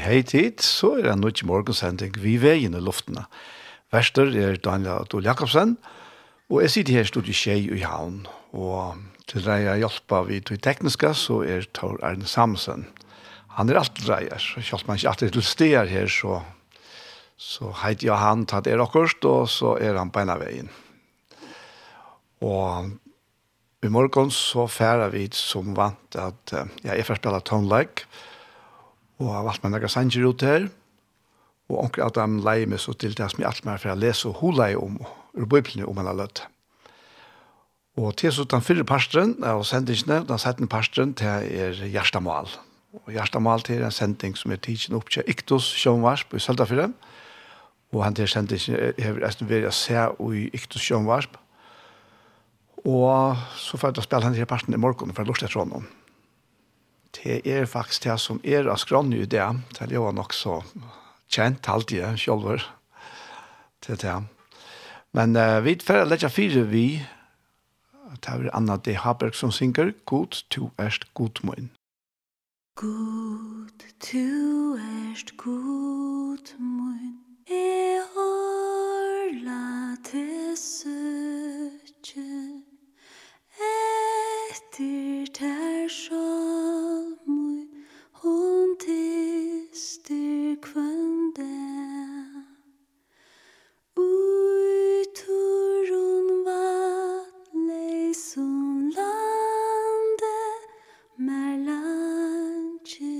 hei tid, så er det nødt morgensending vi veien i luftene. Verster er Daniel Adol Jakobsen, og jeg sitter her i studiet Kjei i Havn, og til deg jeg hjelper vi til tekniske, så er Tor Arne Samsen. Han er alltid dreier, så kjølt man ikke alltid til steder her, så, så heit jeg han tatt er akkurat, og så er han beina veien. Og i morgen så færer vi som vant at ja, jeg får spille tonelike, -like, og har valgt meg noen sanger ut her, og onker at de leier meg så til det som jeg alt mer for å lese og hula i om, ur bøyplene om han har løtt. Og til så den fyrre parsteren av sendingene, den setten parsteren til er Gjerstamal. Og Gjerstamal til er en sending som er tidsen opp til Iktos Sjønvarsp i Søltafyrre, og han til sendingen har resten vært å se i Iktos Sjønvarsp, og så får jeg spille han til parsteren i morgen for å lukte etter honom det er faktisk det som er av skrann i det, det er jo nok så kjent alltid selv til det. Men uh, vi får lette fire vi, det er Anna D. Haberg som synger, God to erst god munn». God to erst god munn, e orla til søtje, e etter ter sjalmui hon tister kvande ui turun vatleisum lande mer lantje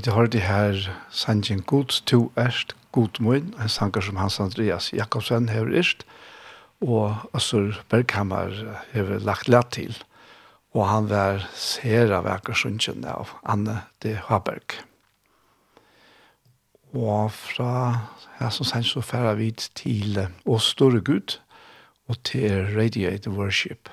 Vi har det her sangen Guds to erst, God mun, en sanger som Hans Andreas Jakobsen har erst, og Øssur Berghammer har lagt lett til. Og han var sera vekker sunnkjønn av Anne de Haberg. Og fra her som sangen så færer vi til Å store Gud, og til Radiate Worship.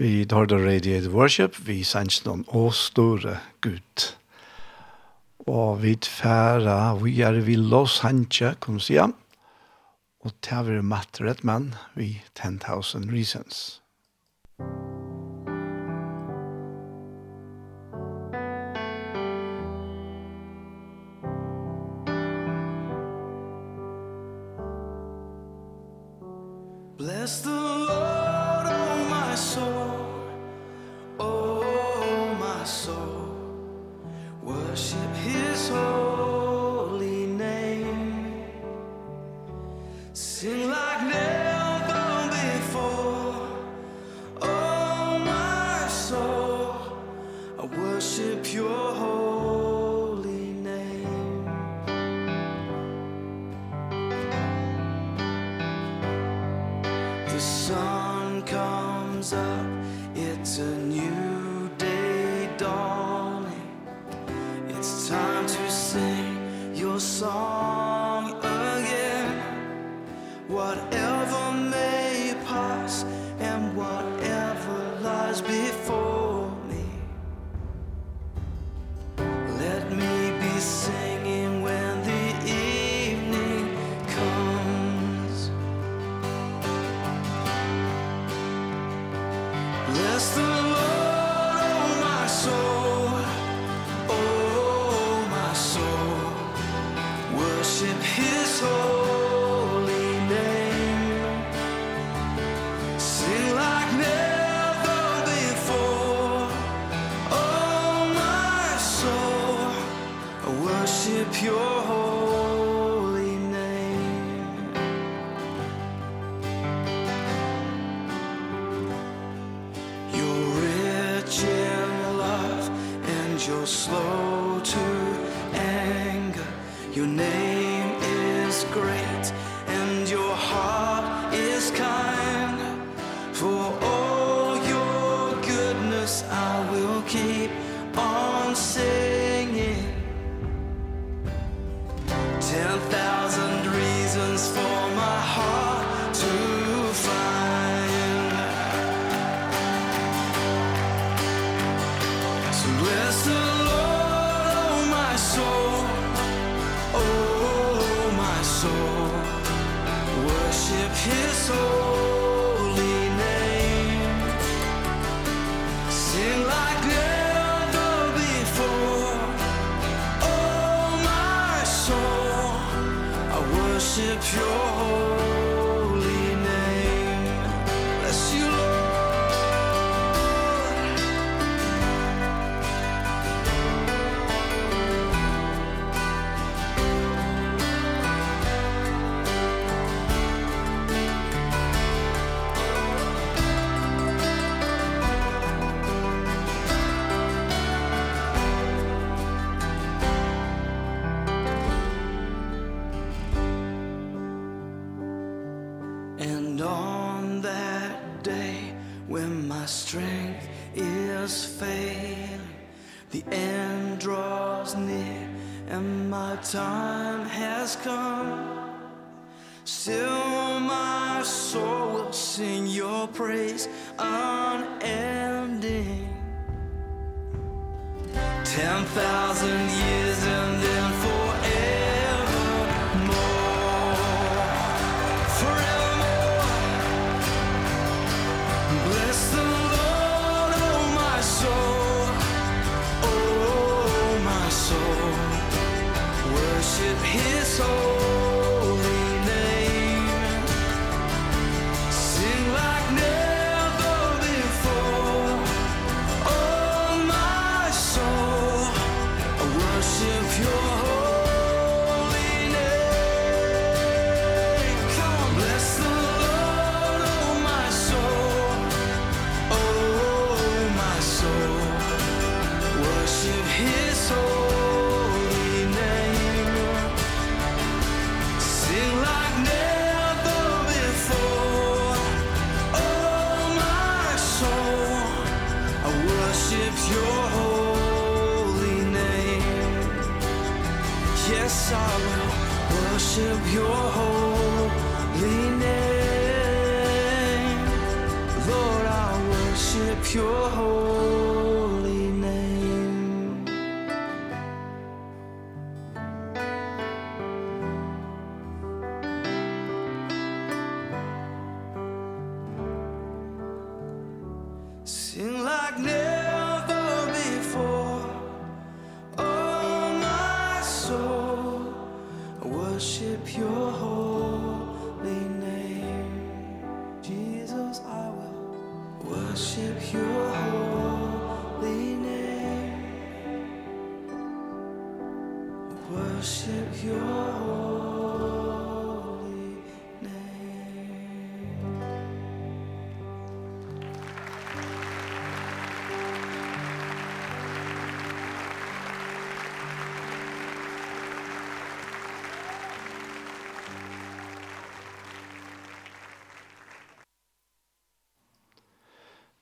Vi Northern Radiate Worship, vi sanns noen å store Gud. Og vi tfæra, vi er vi Los Hantje, kan vi si, og tæver matret, men vi 10,000 reasons. my time has come. Still my soul will sing your praise unending. Ten thousand years and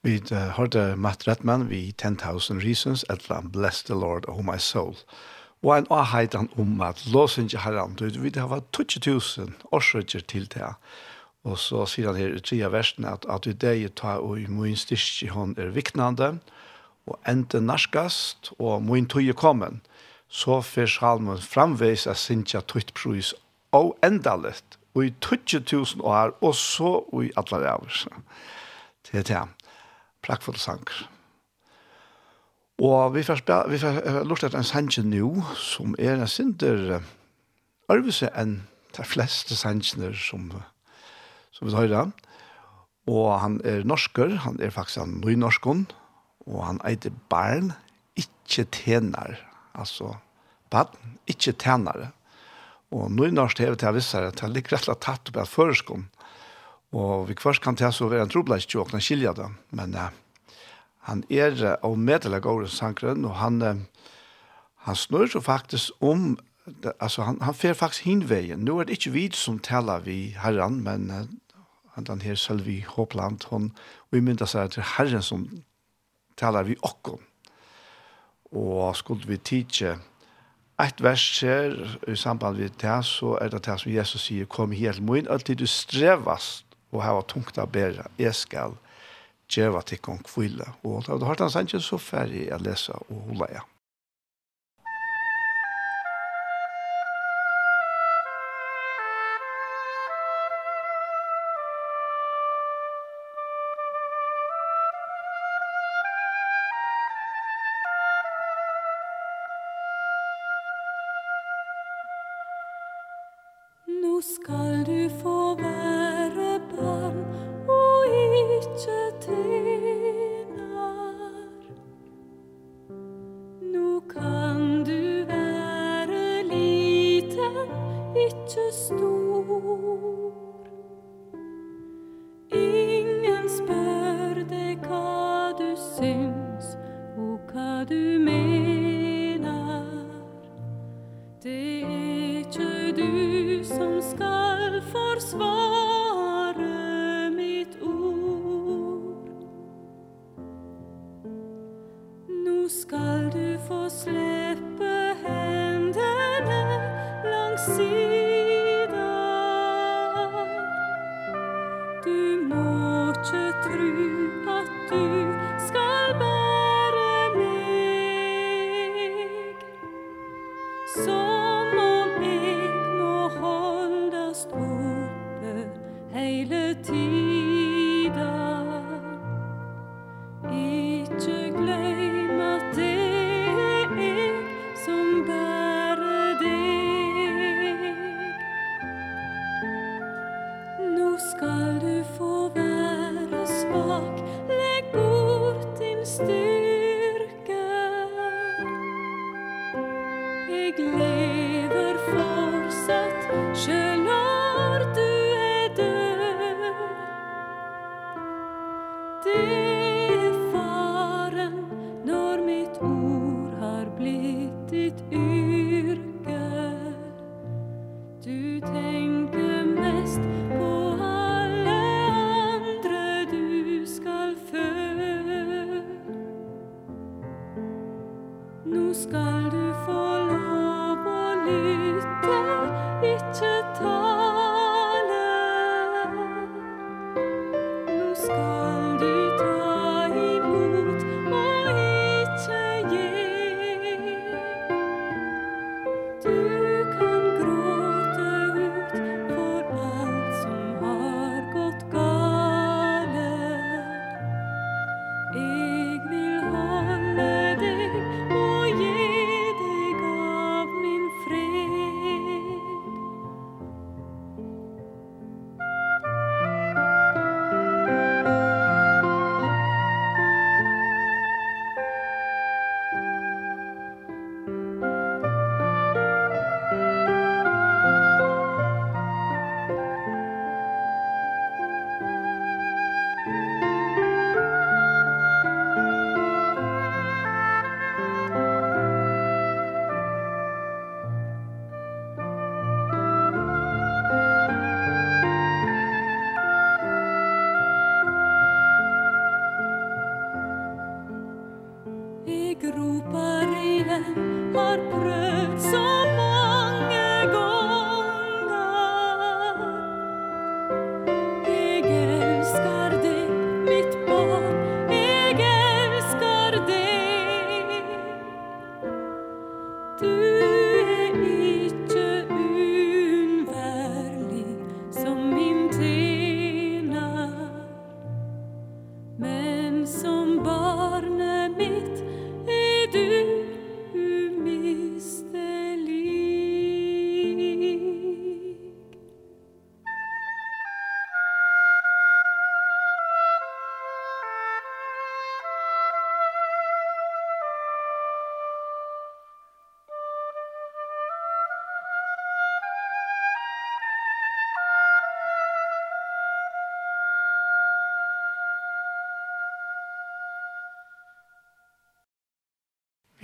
Vi hørte Matt Redman vi 10,000 Reasons, etla Bless the Lord, oh my soul. Og en avheit han om at lås ikke herren, du vet, det var 20.000 årsrøkker til det. Og så sier han her i tredje versen at, at vi det ta og i min styrke hon er viknande, og enten narskast, og min tøye kommen, så fer salmen framveis av sinja tøyt prøys, og endalett, og i 20.000 år, og så og i alle rævers. Det er det prakkfull sanger. Og vi får, spela, vi får lort etter en sanger nå, som er en synder arvese enn de fleste sanger som, som vi hører. Og han er norsker, han er faktisk en nynorskon, og han eiter barn, ikke tjener, altså barn, ikke tjenere. Og nynorsk hever til jeg visser at han ligger rett og slett tatt opp av føreskånd, Og vi først kan ta så være en trobladis til åkne skilja det, men uh, han er av uh, medelig gården sangren, og han, uh, han snur så faktisk om, det, altså han, han fer faktisk hinveien. Nå er det ikke vi som taler vi herren, men uh, han her selv i Håpland, hun mynda seg til herren som taler vi okkom. Og skulle vi tidsje ett vers her i samband med det, så er det det som Jesus sier, kom helt min, alltid du strevast og hava tungt a bæra. Jeg skal djeva til kong kvile. Og da har du hørt hans ikke så ferdig å lese og holde ja. Nu skal du få Jesus du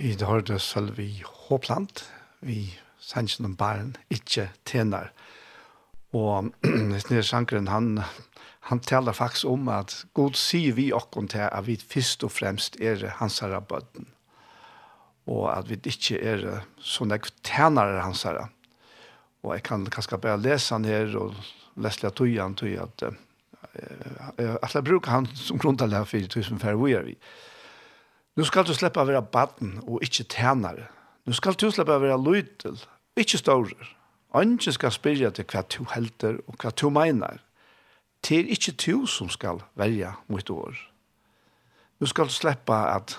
Vi det har det selv vi håpland, vi sannsyn om barn ikke tjener. Og denne sankeren, han, han taler faktisk om at god sier vi okken til at vi først og fremst er hans herre bøtten. Og at vi ikke er sånn jeg tjener hans herre. Og jeg kan kanskje bare lese han her og lese litt tog han til at uh, at jeg bruker han som grunn til det for tusen færre vi er vi. Nu skal du slippe å være baden og ikke tjenere. Nu skal du slippe å være lydel, ikke stårer. Andre skal spørre til hva du helter og hva du mener. Det er ikke du som skal velge mot år. Nu skal du slippe at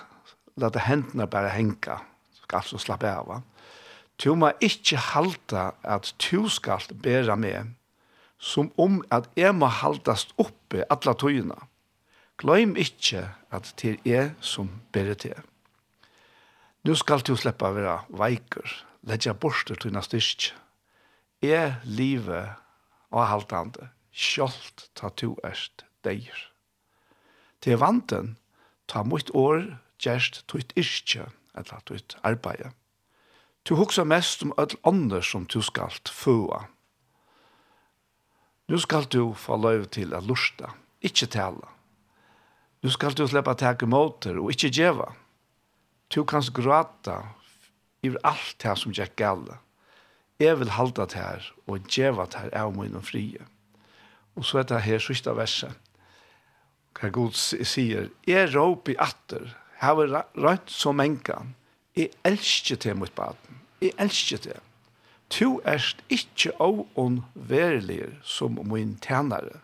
lade hendene bare henge. Du skal altså slappa av. Du må ikke halta at du skal bære med som om at jeg må haltast oppe alla tøyina. Gløym ikkje at til er som ber til. Nu skal du sleppa vera veiker, leggja borster til nastyrk. Er livet og haltande, sjolt ta tu erst deir. Til vanten, ta mot år gjerst tutt yrkje, eller tutt arbeid. Tu hugsa mest om öll ånder som tu skalt fua. Nu skal du få lov til a lusta, ikkje tala Du skal du släppa tag emot motor og ikke geva. Du kan gråta i alt det som gjør gale. Jeg vil halda det her, og geva det här av min frie. Og så er det her sørste verset. Hva God sier, jeg råp i atter, her har rønt som enkan, jeg elsker til mot baden, jeg elsker til. Tu erst ikkje åon verilir som min tænare,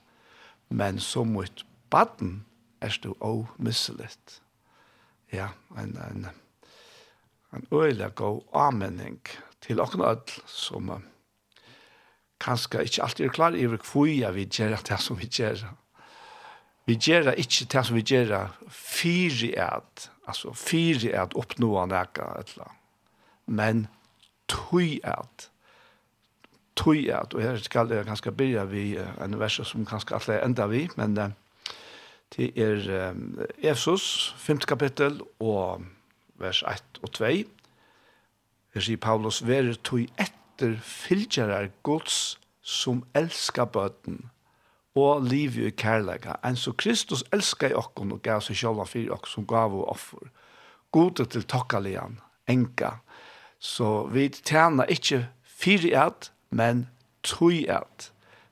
men som mot baden er du og misselet. Ja, en, en, en øyelig god anmenning til åkken ødel som uh, kanskje ikke alltid er klar i hvor vi gjør det som vi gjør. Vi gjør ikke det som vi gjør fire et, altså fire et oppnå noe eller men tøy et, tøy et, og her skal jeg ganske begynne vi uh, en vers som ganske alle enda vi, men uh, Det er Efsos, 5. kapittel, og vers 1 og 2. Her sier Paulus, «Vere tog etter fylgjerar gods som elskar bøten, og liv i kærlega, enn så Kristus elskar i okkon og gav seg sjálva fyrir okkon som gav og offer. Gode til tokkalian, enka. Så vi tjener ikkje fyrir at, men tog at.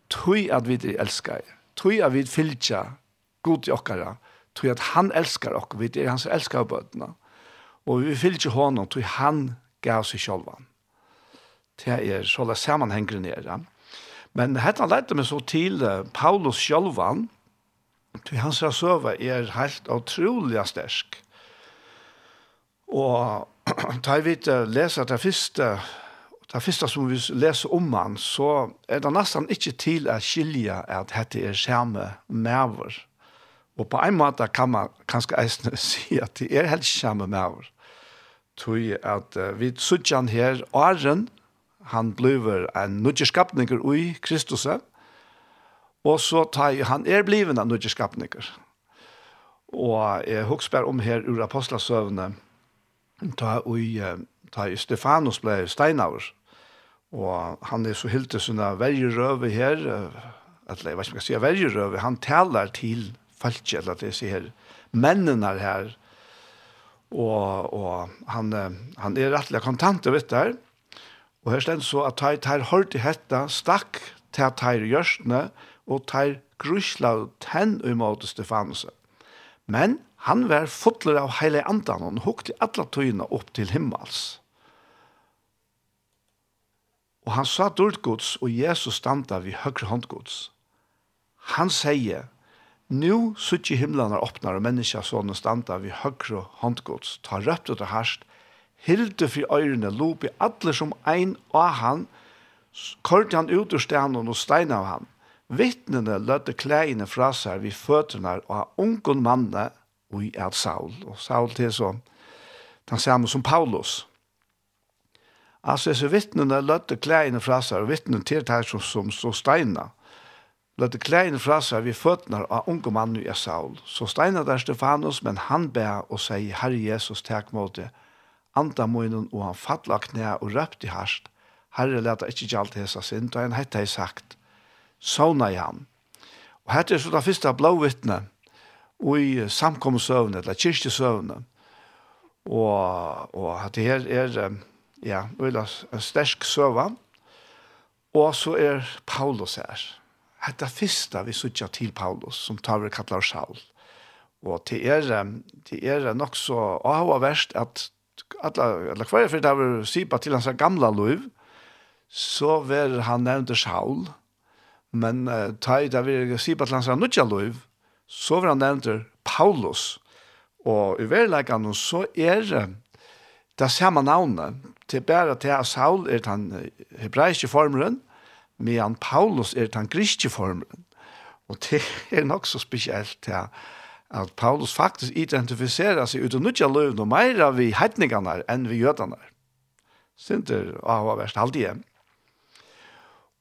Tog at vi elskar. Tog at vi fylgjar god i okkara, tog at han elskar okk, vi er hans elskar bøtna, og vi fyllt ikke honom, tog han gav seg sjolvan. Det er så la sammanhenger nere. Men hetta leidde meg så til Paulus sjolvan, tog hans rasøve er helt utrolig stersk. Og da vi leser det første, det første som vi leser om han, så er det nesten ikke til å skilje at dette er samme maver Og på en måte kan man kanskje eisne si at det er helt samme med over. At uh, vi suttjer han her, Aren, han bliver en nødgjeskapninger ui Kristus, og så tar han er bliven en nødgjeskapninger. Og jeg husker om her ur apostlasøvne, ta ui, ta i Stefanus ble steinaver, og han er så hildt til sånne vergerøve her, eller jeg vet ikke om jeg sier, vergerøve, han taler til falske, eller det sier her, mennene her, og, og han, han er rettelig kontant, vet du, og her stendt så at de tar hørt i hetta, stakk til at de gjørstene, og tar grusla ten imot Stefanus. Men han var fotler av heile andan, og han hukte alle tøyene opp til himmels. Og han sa dårlig gods, og Jesus standa vid høyre håndgods. Han sier, Nu suttje himlarna öppnar och människa sonen standa vid högre handgods, ta rött och härst, hilde fri öyrene, lopi alle som ein av han, korte han ut ur stenen og stein av han. Vittnene løtte klæene fra seg vid føtterne og ungen manne og i et Saul. Og Saul til så, han samme som Paulus. Altså, så vittnene løtte klæene fra seg og vittnene til det her som, som, som steinet løtte kleine fra seg ved føttene av unge mann i Saul. Så steinet der Stefanus, men han bæ og sier, Herre Jesus, takk måte, Anta munnen, og han fattla knæ og røpte i herst. Herre, leta ikke gjalt hesa sin, da han hette jeg sagt, Sovna i han. Og hette er så det første blåvittne, og i samkommensøvne, eller kyrkjesøvne. Og, og hette her er, ja, en stersk søvn, og så er Paulus her hetta fyrsta vi sutja til Paulus, som tar vi kallar Saul. Og til er, til er nok så avhava verst at alla, alla kvar fyrir det var sypa til hans gamla liv, så var han nevnt Saul, men uh, ta i det var sypa til hans nya liv, så var han nevnt Paulus. Og i verleikene så er det samme navnet, til bare til at Saul er den hebraiske formelen, medan Paulus er den griske formelen. Og det er nok så spesielt ja, at Paulus faktisk identifiserer seg uten nødja løvn og meira vi heitningene enn vi jødene. Sinter av å være halvdige. Ja.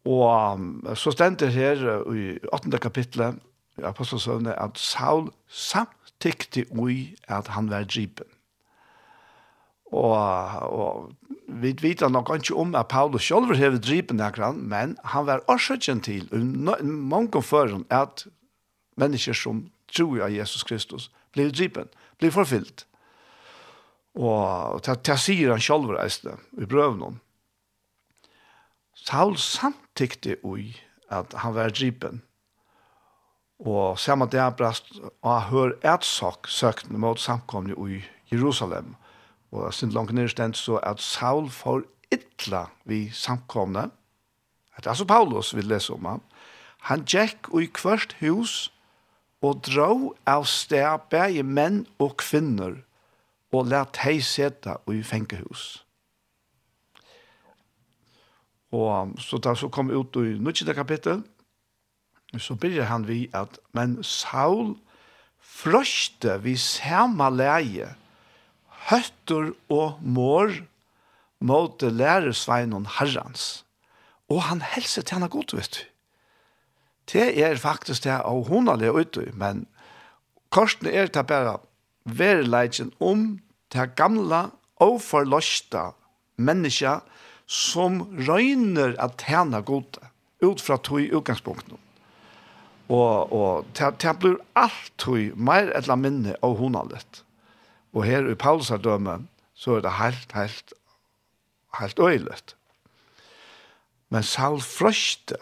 Og så stender her i 8. kapitlet i Apostelsøvnet at Saul samtykte ui at han var dripen. Og, og vi vet nok ikke om at Paulus selv har dripen akkurat, men han var årsøkjen til, og mange fører at mennesker som tror av Jesus Kristus blir dripen, blir forfyllt. Og det sier han selv reiste i brøvnen. Saul samtykte ui at han var dripen, og samme det brast og hør et sak søkende mot samkomne i Jerusalem. Og og sin langt nedstendt så at Saul får ytla vi samkomne. Det er altså Paulus vi leser om han. Han gikk i hvert hus og drå av sted bæge menn og kvinner og lät hei seta i fengehus. Og så da så kom ut i nødvendig kapittel, så begynner han vi at, men Saul frøste vi samme leie høtter og mor måtte lære sveinon herrens. Og han helser til han er godt, vet du. Det er faktisk det av hundalige ute, men korsen er det bare verleidjen om det gamla og forløsta menneska som røyner at tjene gode ut fra tog utgangspunkten. Og, og det, det blir alt tog mer eller mindre av hundalige. Og her i Paulsadømmen, så er det helt, helt, helt øylet. Men Saul frøste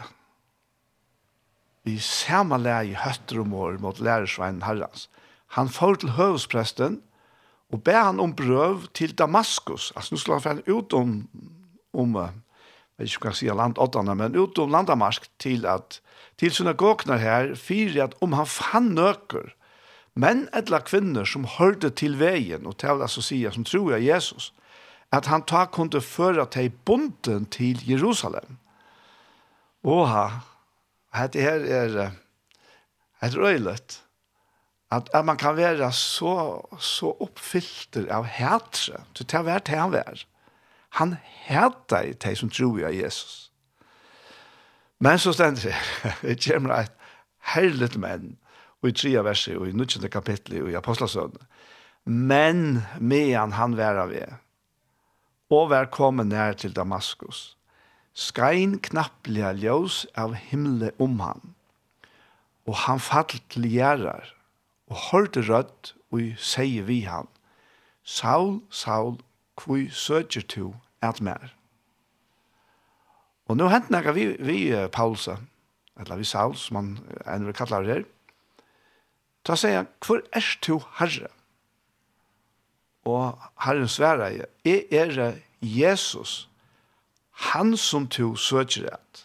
i samme leie høtter og mor mot lærersveinen herrens. Han får til høvespresten og ber han om brøv til Damaskus. Altså nå skal han ut om, om jeg vet ikke hva jeg sier landåttene, men ut om landamask til at til synagogene her, fyrer at om han fann nøker, Men etla kvinner som hørte til veien, og til altså sier, som tror jeg Jesus, at han ta kunde føre til bunden til Jerusalem. Åha, det her er et røylet, at, at man kan være så, så oppfylt av hætre, så det er vært han vær. Han hæta i det som tror jeg Jesus. Men så stender det, det kommer et herlet menn, og i tre verset, og i nødvendig kapittel og i apostelsønnen. Men medan han var av er, og var kommet nær til Damaskus, skrein knapplige ljøs av himmelen om han, og han fall til gjerrar, og hørte rødt, og sier vi han, Saul, Saul, hvor søker tu at mer. Og nå hent nekka vi, vi Paulsa, eller vi Saul, som han enn kallar det her, Da sier han, hvor er du herre? Og herren sverre jeg, jeg er Jesus, han som du søker rett.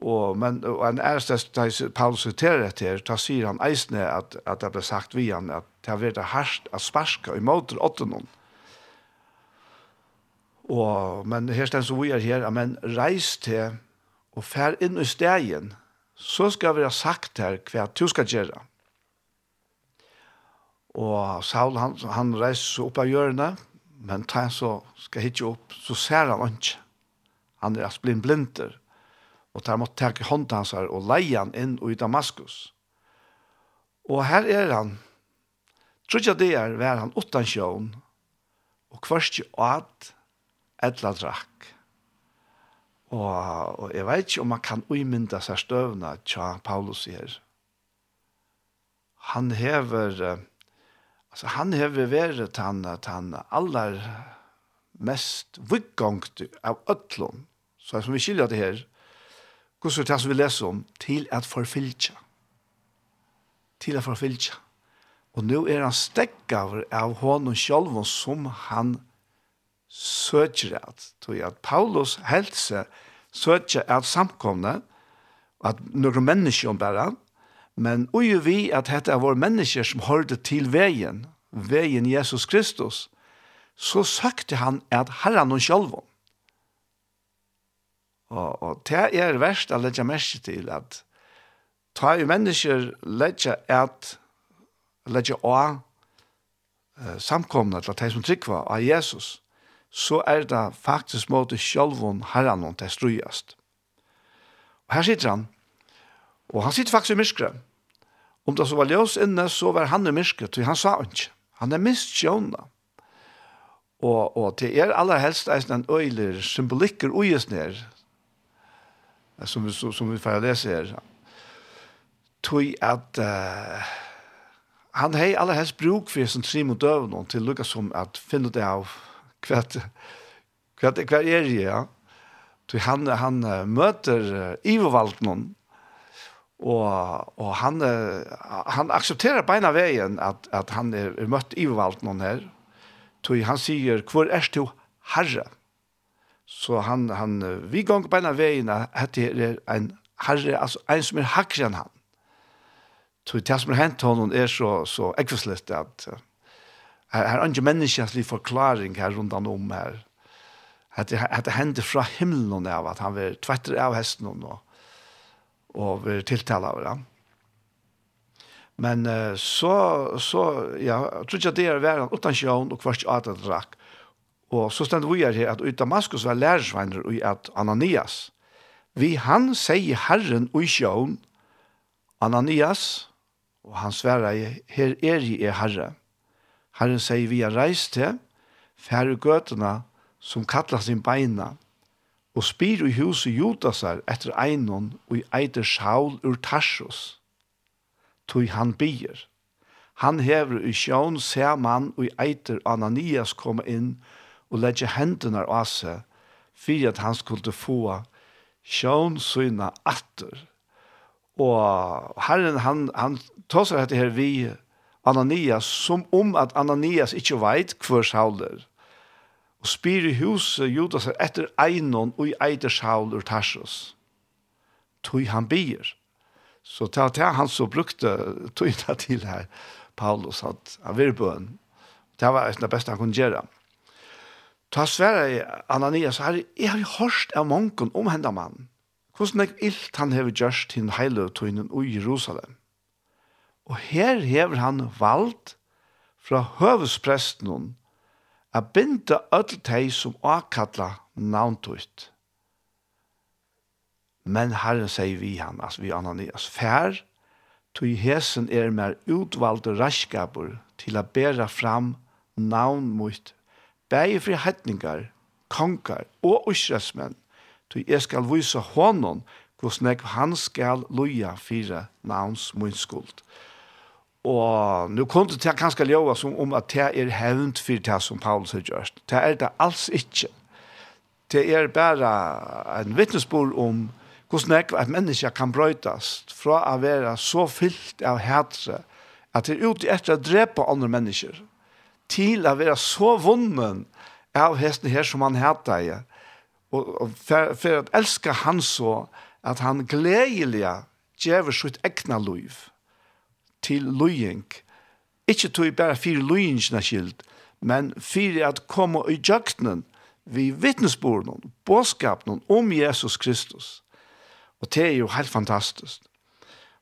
Og, men, og en æreste, da Paulus siterer etter, da sier han eisne at, at det ble sagt vi han, at det har vært hardt å sparske i måte åtte noen. Og, men her stedet stens vi er her, men reis til og fær inn i stegen, så skal vi ha sagt her hva du skal gjøre. Og Saul, han, han reiser opp av hjørnet, men ta så skal hitje opp, så ser han ikke. Han er altså blind blinder. Og der måtte teke hånden hans her og leie han inn i Damaskus. Og her er han. Tror jeg det er, hver han åttan sjøen, og kvarst jo at etla drakk. Og, og jeg vet ikke om man kan uimynda seg støvna tja Paulus her. Han hever, altså han hever vært han, han aller mest vikkongt av ötlun, Så som vi skiljer det her, hvordan det som vi leser om, til at forfylltja. Til at forfylltja. Og nå er han stekk av, av honom sjálfon som han søker at, tog at Paulus helse søker at samkomne, at noen mennesker om bare, men ui vi at dette er våre mennesker som hørte til veien, veien Jesus Kristus, så søkte han at herren og sjølven. Og, og det er verst å legge merke til at ta jo mennesker legge at legge av samkomna til at de som trykker av Jesus så er det faktisk måte sjølvun herren hon til strøyest. Og her sitter han, og han sitter faktisk i myskret. Om det så var ljøs inne, så var han i myskret, og han sa ikke. Han er mist sjøvnet. Og, og til er aller helst eisen en øyler symbolikker uges ned, som, som, som vi får lese her. Tøy at uh, han har aller helst bruk for sin trim og døvn til lukka som at finne det av kvart kvart kvar er det ja. Du han han möter Ivo Valtnon och och han han accepterar på ena vägen att att han er mött Ivo Valtnon här. Tui han säger kvar är du herre. Så han han vi går på ena vägen att det er en herre altså en som är hackran han. Tui tas med hänt honom är så så äckligt att Her er ikke menneskelig forklaring her rundt om her. At det, at det hender fra himmelen av at han vil tvetter av hesten og, og vil tiltale av det. Men uh, så, så, ja, jeg tror ikke at det er væren utan sjøen og kvart at det drakk. Og så stendte vi her at ut Damaskus var lærersveiner og at Ananias. Vi han sier Herren og sjøen, Ananias, og han sverre, her er jeg herre. Herren sier vi har reist til, færre gøtene som kattler sin beina, og spyr i huset Judasar etter einon og i eiter Saul ur Tarsus, tog han bier. Han hever i sjån ser man og i eiter Ananias komme inn og legge hendene av seg, for at han skulle få sjån syna atter. Og herren, han, han tar seg dette her vi, Ananias, som om at Ananias ikkje veit hvor Saul er. Og spyr i huset Judas etter einon og i eiter Saul ur Tarsus. Tøy han bier. Så til at han så brukte tøyna til her, Paulus, at han vil bøn. Det var det beste han kunne gjøre. Ta svære i Ananias, her, jeg har hørt av monken om henne mann. Hvordan er ilt han har gjørst til heile tøynen i Jerusalem. Og her hever han vald fra høvespresten a binda öll teg som akalla navntuit. Men Herren sier vi han, altså vi Ananias, fær, tog hesen er mer utvalde raskabur til a bæra fram navn mot bæg fri hetningar, konkar og usresmenn, tog jeg skal vise honom hvordan han skal loja fire navns munskuld. Og nu kom det til kanskje ljøve som om at det er hevnt for det som Paulus har gjort. Det er det alls ikke. Det er bare en vittnesbord om hvordan jeg at mennesker kan brøytas fra å være så fyllt av hætre at det er ute etter å drepe andre mennesker til å være så vunnen av hesten her som han hæta i og, og for, for å elska han så at han gledelig gjør sitt egna liv til løying. Ikke tog bare fire løyingsene skilt, men fire at komme i jøktenen vi vittnesbordene, båtskapene om Jesus Kristus. Og det er jo helt fantastisk.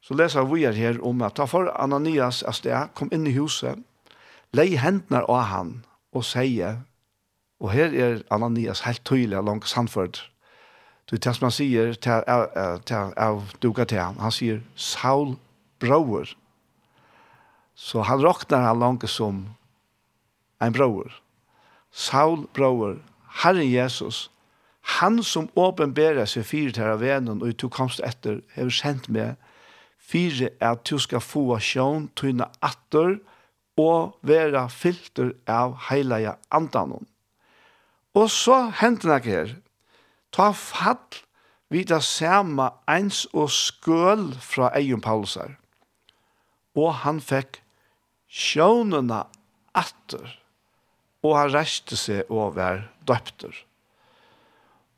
Så leser vi her om at da for Ananias av sted kom inn i huset, lei hendene av han og sier, og her er Ananias helt tydelig langt samført, Du tar som han sier til av duka til han. Han sier, Saul bror, Så han råknar han langt som en bror. Saul bror, Herren Jesus, han som åpenberer seg fire til av venen og du komst etter, har sendt meg fire er at du skal få sjån, tøyne atter og være filter av heilige andanen. Og så hendte det her. Ta fall vid det samme ens og skøl fra Eion Paulusar. Og han fikk sjånene atter, og han reiste seg over døpter.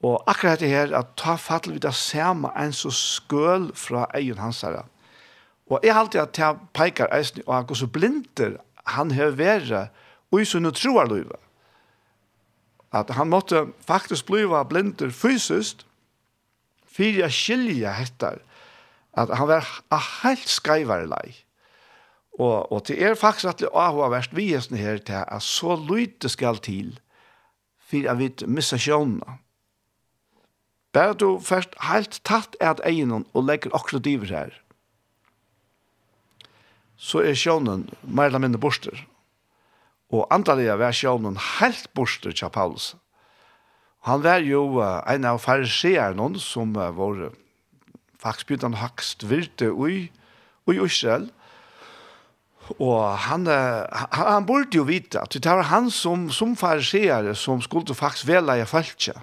Og akkurat det her, at ta fattel vi det samme en så skøl fra egen hans herre. Og jeg alltid at jeg peker eisen, og han går så blinder, han har vært, og i sånne troer løyve. At han måtte faktisk bli blinder fysisk, for jeg skilje etter, at han var helt skrevare lei. Og, og det er faktisk at det har vært vi er her til at så lyte skal til for at vi misser sjånene. Bare du først helt tatt et at egen og legger akkurat diver her, så er sjånen mer eller mindre borster. Og antallet var sjånen helt borster til Paulus. Han var jo uh, en av fariseerne som uh, var faktisk begynt han hakst virte i, i Israel, og Och han han burde jo vita at det var han som som fariseare som skulle faktisk vela i falskja.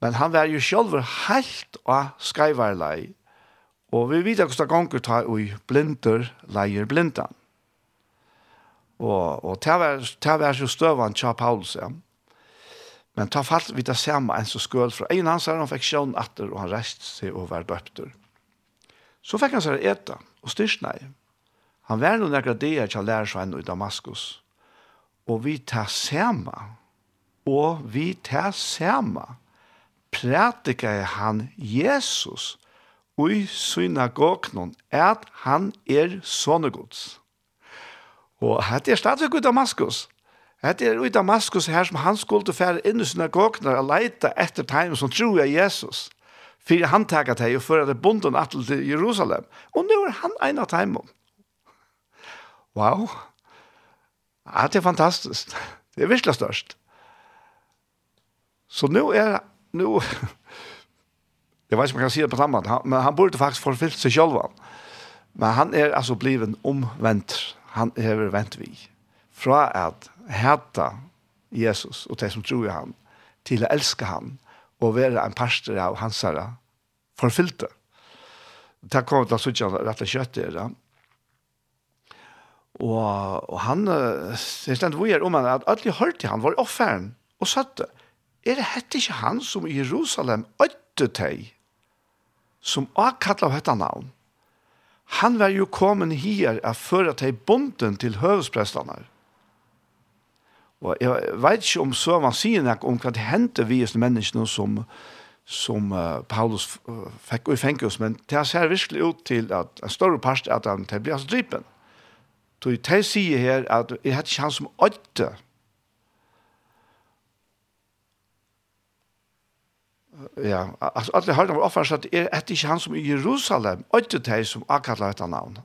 Men han var ju selv helt av skreivarlei. Og vi vet hvordan att gånger tar oj blinder leier blindan. Og, og det var det var så støvann tja Paulus. Ja. Men ta fast vi det samme enn så skuld fra en hans han fikk sjön atter, og han rest seg og var døpter. Så fikk han så äta och styrsnade. Han var noen nekra det er til lærersvein i Damaskus. Og vi tar sama, og vi tar sama, prædikar han Jesus i synagognon, at han er sonegods. Og hette er stadig i Damaskus. Hette er i Damaskus her som han skulle fære inn i synagognar og leite etter tegn som tror jeg Jesus. Fyrir han taget her og fører det bonden atle til Jerusalem. Og nå er han en av tegnen. Wow. Ja, det er fantastisk. Det er virkelig størst. Så nå er nu jeg vet ikke om jeg kan si det på samma men han burde faktisk forfylt seg selv. Men han er altså blivet omvendt. Han er vendt vi. Fra at heta Jesus og det som tror i han til å elske han og være en pastor av hans herre forfylte. Det kommer til å sitte rett og kjøtt i det. Og, og han, det er stendt vujer om han, at alle hørte han var offeren og satte. Er det hette ikke han som i Jerusalem øtte deg, som avkattlet av hette navn? Han var jo kommet her av føre deg bonden til høvesprestene. Og jeg vet ikke om så man sier noe om hva det hendte vi som menneskene som, som uh, Paulus uh, fikk i fengt men det ser virkelig ut til at en større part at han ble dripen. Mm Så jeg sier her at jeg hadde ikke han som øyde. Ja, altså alle har var offers at jeg hadde ikke han som i Jerusalem øyde de som akkurat etter navn.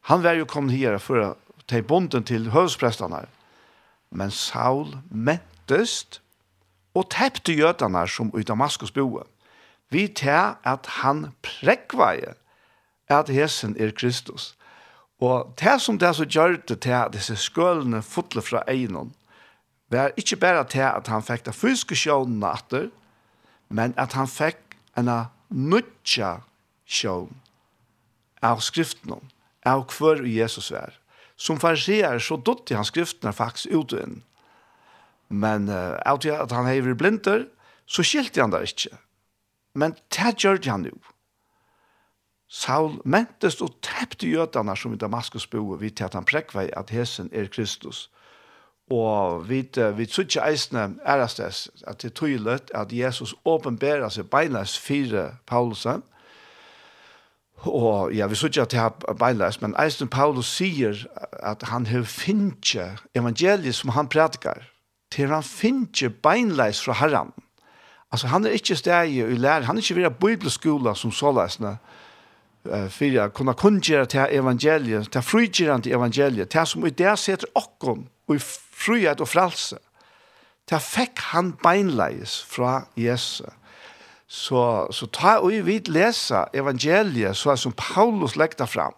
Han var jo kommet her for å ta bonden til høvsprestene. Men Saul mentest og tepte jødene som i Damaskus boe. Vi tar at han prekveie at hesen er Kristus Og det som det som gjør det til at disse skølene fotler fra egnen, var ikke bare til at han fikk det fysiske sjånen etter, men at han fikk en nødja sjån av skriftene, av hver Jesus var. Som farsier så dotte han skriftene faktisk ut og inn. Men uh, av til at han hever blinder, så skilte han det ikke. Men det gjør han jo. Saul mentest og tepte jødene som i Damaskus bo, vi til at han prekvei at hesen er Kristus. Og vi, vi ikke eisne ærastes at det er tydelig at Jesus åpenberer seg beinleis fire Paulusen, Og ja, vi sier at det er beinleis, men eisen Paulus sier at han har finnet evangeliet som han prædikar, til han finnet beinleis fra herren. Altså han er ikke steg i lær, han er ikke ved bibelskola som såleisene, mm för att kunna kunna till evangeliet, till frigörande evangeliet, till som i det sätter okkon och i frihet och fralse. Till fick han beinleis fra Jesus. Så, så ta og vi lesa evangeliet så som Paulus legger fram.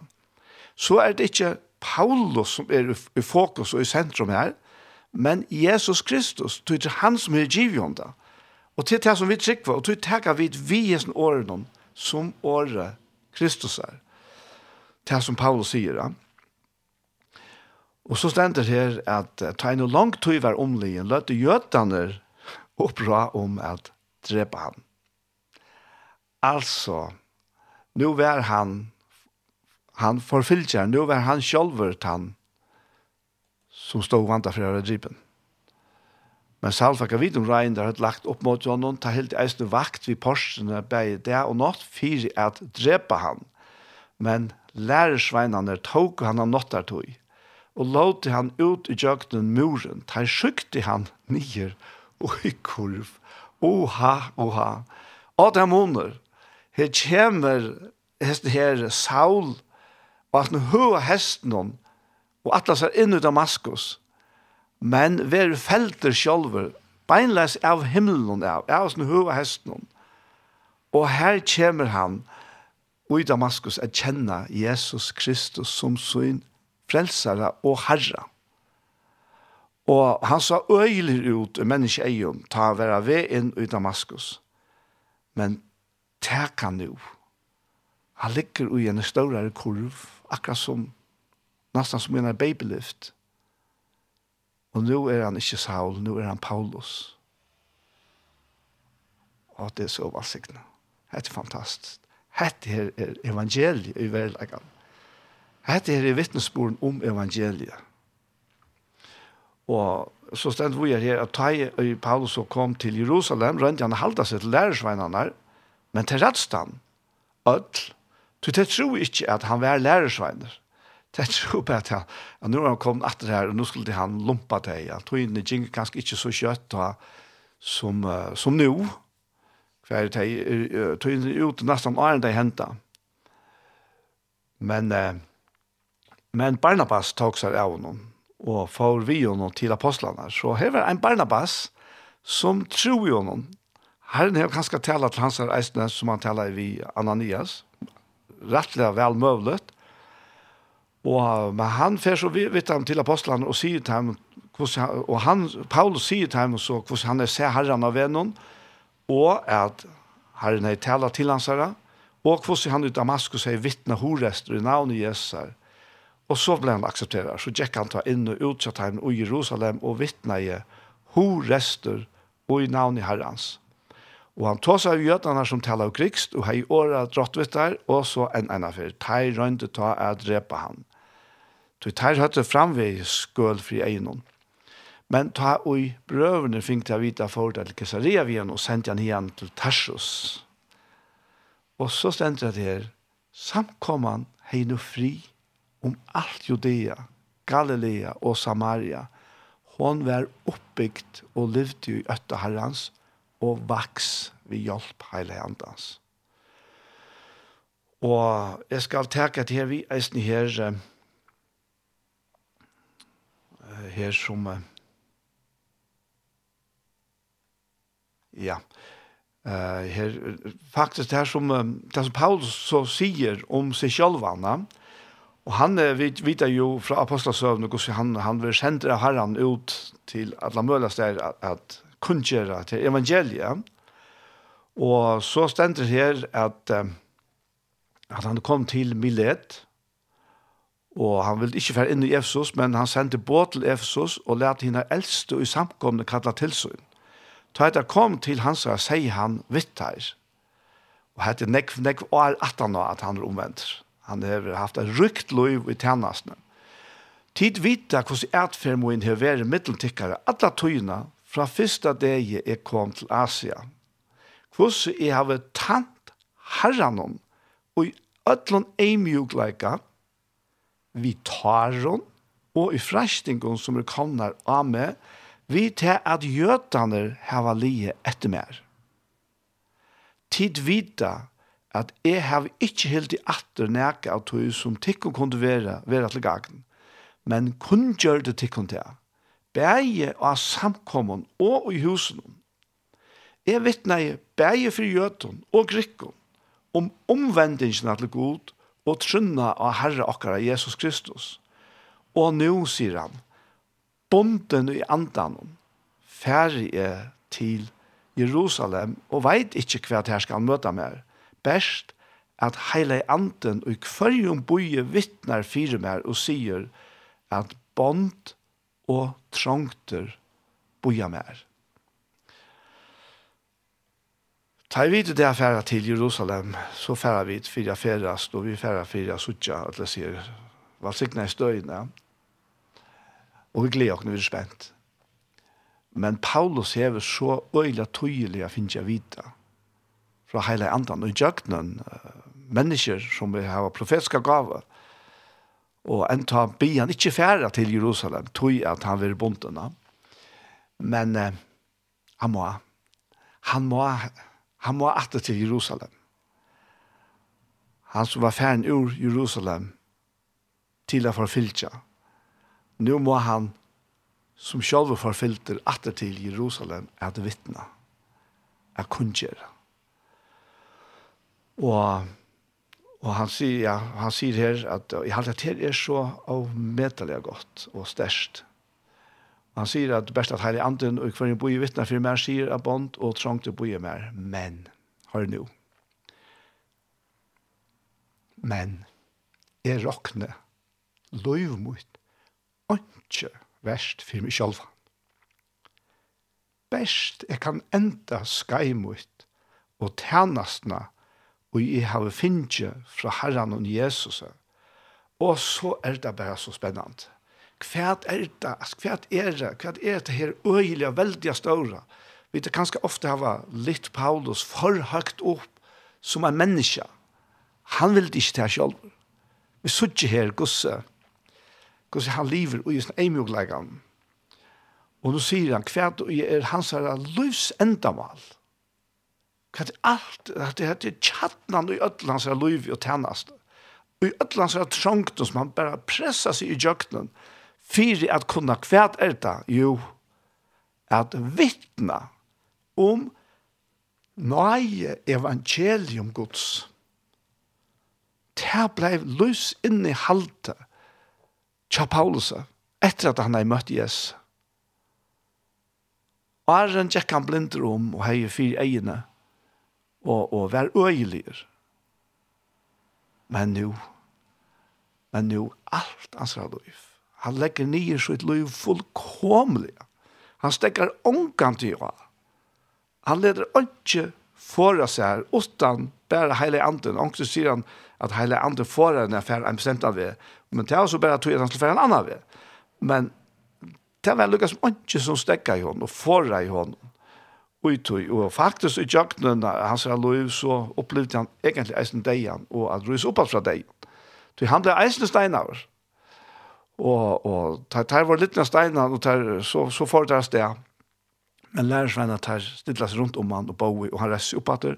Så er det ikke Paulus som er i fokus og i sentrum her, men Jesus Kristus, det er han som er givjonda. Og til det som vi trykker, og til det vi vid vi i årene som året Kristus er. Det som Paulus sier. Ja. Og så stender her at ta en lang tøy var omlien, løtte jødene oppra om at drepa han. Altså, nu var han, han forfylkjer, nu var han sjølvert han som stod vant for å drepa han. Men Salfa kan vite om regn der hadde lagt opp mot honom, ta helt eisne vakt vid porsene bei der og nått, fyri at drepa han. Men lærersveinane tog han av nattartog, og låte han ut i jøgnen muren, ta sjukte han nyer og i kurv. Oha, oha. Adam måneder. her kommer hest her Saul, og at han hører hesten og atlas er inn i Damaskus, men ver felter sjálver, beinleis av himmelen av, av sin høve hesten. Og her kommer han, og i Damaskus, at kjenne Jesus Kristus som sin frelsare og herre. Og han sa øyler ut i menneskeeion, ta vera ved inn i Damaskus. Men tek han nu. Han ligger i en større kurv, akkurat som, nesten som en babylift. Og nå er han ikke Saul, nå er han Paulus. Og det er så valgsiktene. Det er fantastisk. Hette her er evangeliet i verden. Hette her er vittnesboren om evangeliet. Og så stendt vi her at da Paulus kom til Jerusalem, rønte han halda seg til lærersveinene, men til rettstand, ødel, Så det tror jeg ikke at han var lærersveiner det tror på at han, nå har han kommet etter her, og nå skulle han lumpa deg. Han tog inn i Jingle ganske ikke så kjøtt da, som, uh, som nå. For det er tog inn ut nesten åren de hentet. Men, uh, men Barnabas tok seg av noen, og får vi noen til apostlene. Så her var en Barnabas som tror jo noen. Herren har kanskje tala til hans eisne som han taler vi Ananias. Rettelig vel møvlet. Og men han fer så vidt han til apostlene og sier til ham, og han, Paulus sier til ham så hvordan han er se herren av vennen, og at herren er tala til hans herre, og hvordan han i Damaskus er vittne horester i navnet Jesus her. Og så ble han aksepteret. Så gikk han ta inn og utsatt ham i Jerusalem og vittne i horester og i navnet herrens. Og han tog seg av jødene som taler av krigst, og hei året dratt og så en ene fyr. Tei rønte ta å drepa han. Du tar høyre framvei skøl fri egnom. Men ta oi brøvene fink til å vite for til Caesarea igjen og sendte han igjen til Tarsus. Og så stendte det her, samkomman hei no fri om alt Judea, Galilea og Samaria. Hon var oppbygd og levde i øtta herrans og vaks ved hjelp hele handans. Og jeg skal teka til her vi eisen her, her som ja eh her faktisk det som det som Paulus så sier om seg själv og han vi vet jo fra apostlasøvne og han han vil sende av Herren ut til alle mulige steder at, at kunngjøre til evangeliet. Og så stender her at at han kom til Milet. Og han ville ikke være inn i Efesus, men han sendte båt til Efesus og lærte henne eldste i samkomne kalla tilsyn. Ta etter kom til hans og sier han vittar. Og hette nekv, nekv år 18 år at han er omvendt. Han har haft et rykt liv i tjernastene. Tid vita hvordan etfermoen har vært middeltikkere alle tøyene fra første dag jeg kom til Asia. Hvordan jeg har tant herren og i ødlån eimjugleikene vi tar hon, og i frestingen som er kommet av meg, vi til at gjøtene har lige etter mer. Tid vita at jeg har ikke helt i atter nækka av tog som tikkum kunne være, være til gangen, men kun gjør det tikkum til. Bæge av samkommun og i husen. Jeg vittner bæge for gjøtene og grikken om omvendingen til god, og trunna av Herre akkara Jesus Kristus. Og nå sier han, bonden i andan, færre er til Jerusalem, og veit ikkje hva det her skal møta mer. Best at heile anden og kvarjum boje vittnar fire mer og sier at bond og trongter boja mer. Ta vi det her færa til Jerusalem, så færa vi til fire færast, og vi færa fyra suttja, at det sier, hva sikna i støyene. Og vi gleder oss når vi er spent. Men Paulus hever så øyla tøyelig å finne vita fra hele andan og jøgnen, mennesker som vi har profetiska gaver, og en ta bi han ikke færa til Jerusalem, tøy at han vil bondene. Men uh, han må, han må Han må atte til Jerusalem. Han som var færen ur Jerusalem til å forfylltja. Nå må han som sjálfur forfylter atter til Jerusalem at vittna, at kunngjera. Og, og han, sier, ja, han sier her at i halvdater er så avmedelig godt og størst han sier at best at heilig anden og kvar boi vittna for mer sier av bond og trångt å boi mer. Men, hør nu. Men, er råkne, loiv mot, ikke verst for meg selv. Best jeg kan enda skeimut og tjenestene og jeg har finnet fra Herren og Jesus. Og så er det bare så spennende kvært er det, kvært er det, kvært er det her øyelige, veldig større. Vi vet kanskje ofte hava litt Paulus for høyt opp som en menneske. Han vil ikke ta selv. Vi sitter her, gosse, Gusse, han lever og just eimjogleggene. Og nå sier han, kvært er hans her livs endamal. Kvært alt, det er tjattnan i ødel hans her liv og tjennast. Og i ødel hans her trongten som han bare pressa seg i jøkkenen fyrir at kunna kvært er det, jo, at vittna om nøye evangelium Guds. Det blei lys inni halte tja Paulus etter at han hei møtt Jesus. Og æren tjekk han blinder om og hei fyr egene og, og vær øyeliger. Men nu, men nu alt hans liv Han legger nye sitt liv fullkomlig. Han stekker ångan til hva. Han leder ikke for seg utan bare hele anden. Ångst sier han at hele anden får en affær en bestemt av det. Men det er også bare tog at han skal en annen ved. Men det var lukket som ikke som stekker i hånden og får i hånden. Uitui, og faktisk i jøkkenen hans lov, så opplevde han egentlig eisen deian og at rys opp fra deian. Så han ble eisen steinavr og og tar tar var litna steinar og tar så så får det där. Men lärarsvänner tar stillas runt om han og bo och han reser upp åter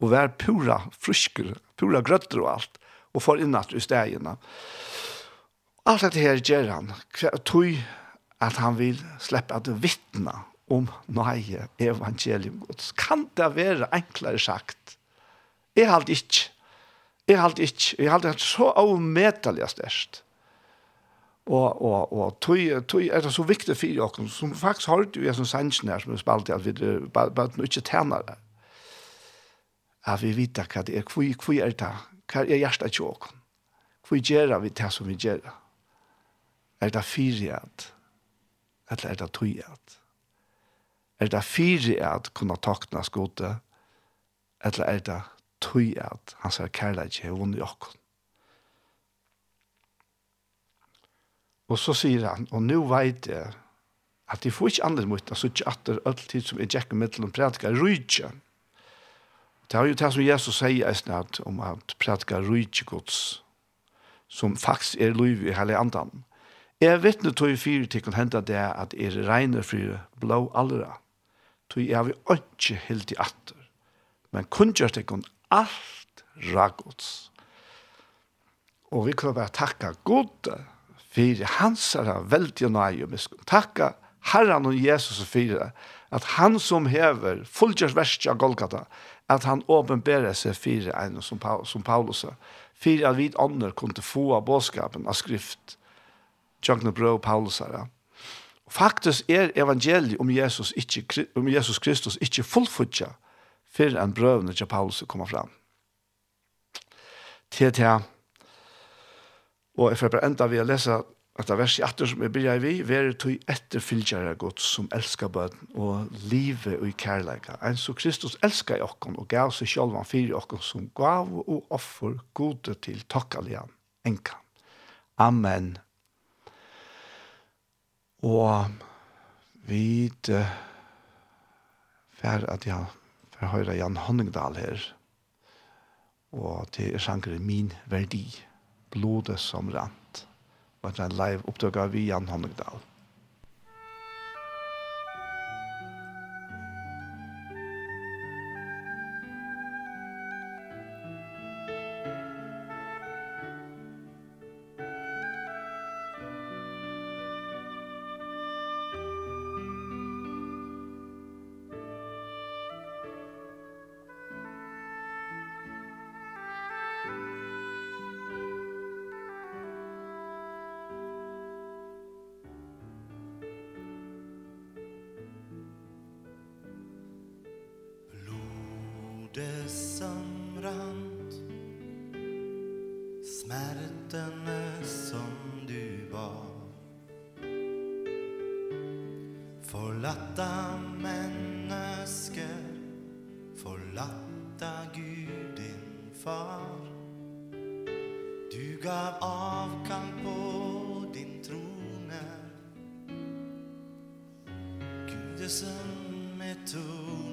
och var pura frusker, pura grötter och allt och får in att i stäjerna. Allt det här gör han. Tui att han vill släppa at vittna om nøye evangelium Guds. Kan det være enklere sagt? Jeg halte ikke. Jeg halte ikke. Jeg halte det så avmetelig størst. Og, og, og tøy, tøy er det så viktig for oss, som faktisk har jo en som sannsyn her, som vi spalte, at vi bare, bare nå ikke tjener det. At vi vet hva det er, hvor, hvor er det, hva er hjertet til dere? Hvor gjør vi det som vi gjør? Er det fyrihet? Eller er det tøyhet? Er det fyrihet kunne takne skote? Eller er det tøyhet? Han sier kærlighet til henne i oss. Og så sier han, og nå vet jeg at de får ikke andre måte, så ikke at det er alltid som er tjekk med til å prædika rydtje. Det er jo det som Jesus sier i snart om at prædika rydtje gods, som faktisk er liv i hele andan. Jeg vet nå tog fire til å hente det at er regner for blå allra. Tog jeg vil ikke helt i atter. Men kun gjør det kun alt ragods. Og vi kan bare takka godet för hans ära väldigt nöje med skuld. Takka Herren och Jesus og det. Att han som häver verst av Golgata. Att han åpenberer sig för en som, Paul, som Paulus. För att vi ånder kunde få av bådskapen av skrift. Jögne Brå Paulus ära. Faktisk er evangeliet om Jesus, ikke, om Jesus Kristus ikke fullfutja for en brøvene til Paulus kommer fram. Til til Og jeg får bare enda ved å lese at det er vers i 18 som jeg begynner vi, «Være tog etterfylgjere godt som elsker bøden, og livet og i kærleika. En så Kristus elsker i okken, og gav seg selv han fyrer okken som gav og offer gode til takkalian, enka. Amen. Og vi uh, fer at jeg får høre Jan Honningdal her, og til sjankere min verdi blodet som rant. Og det er en live opptøk av Jan Honningdal. samrand. Smärtene som du var Forlatta mennesker Forlatta Gud din far. Du gav avkall på din trone. Gudesen med tog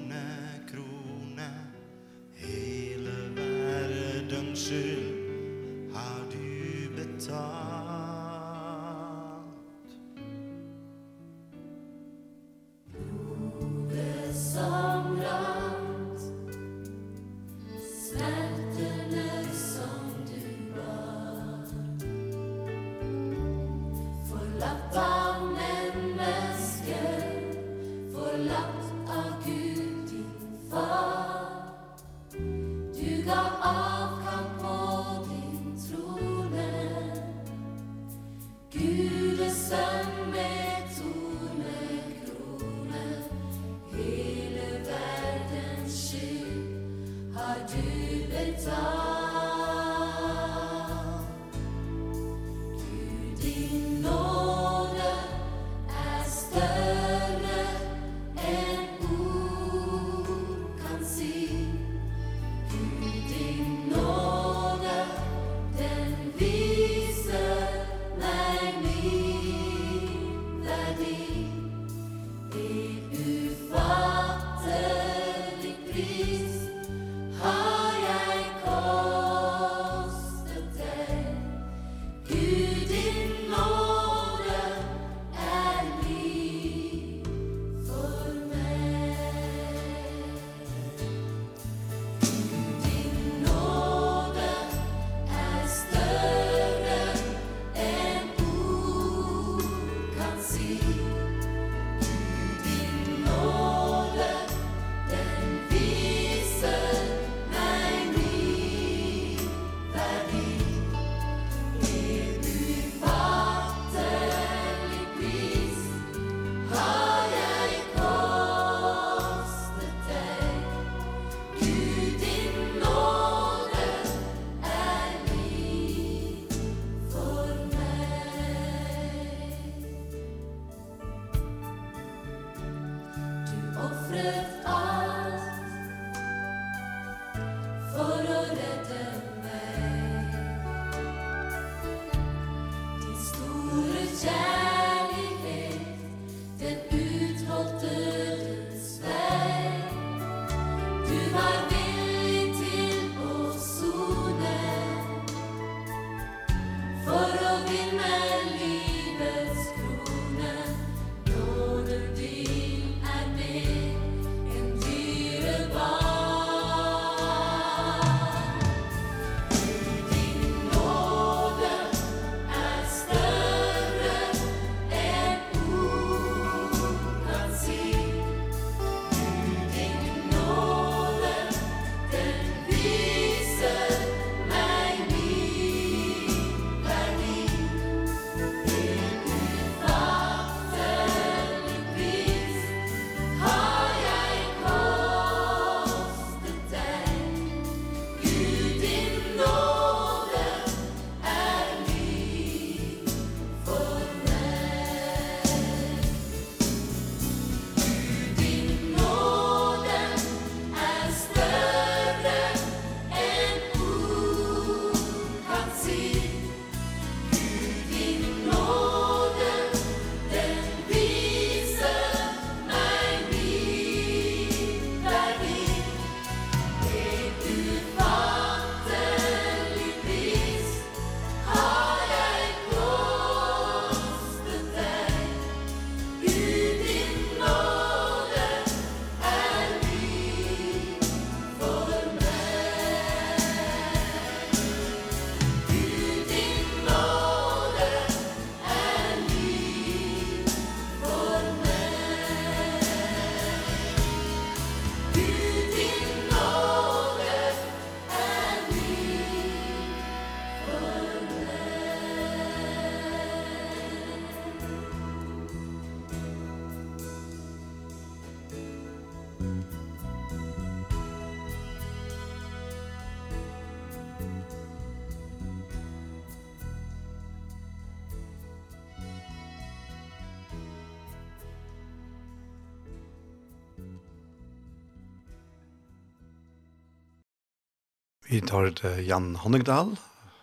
Vi tar det Jan Honningdal,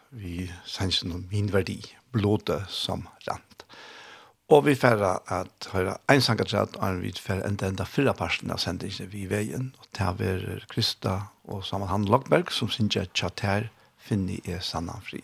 vi sensen om min verdi, blåte som land. Og vi færre at høyre en sangatræt, og vi færre enda enda fyrre parten av sendingen vi i veien, og til å Krista og sammen han Lagberg, som synes jeg tjater finner jeg sannan fri.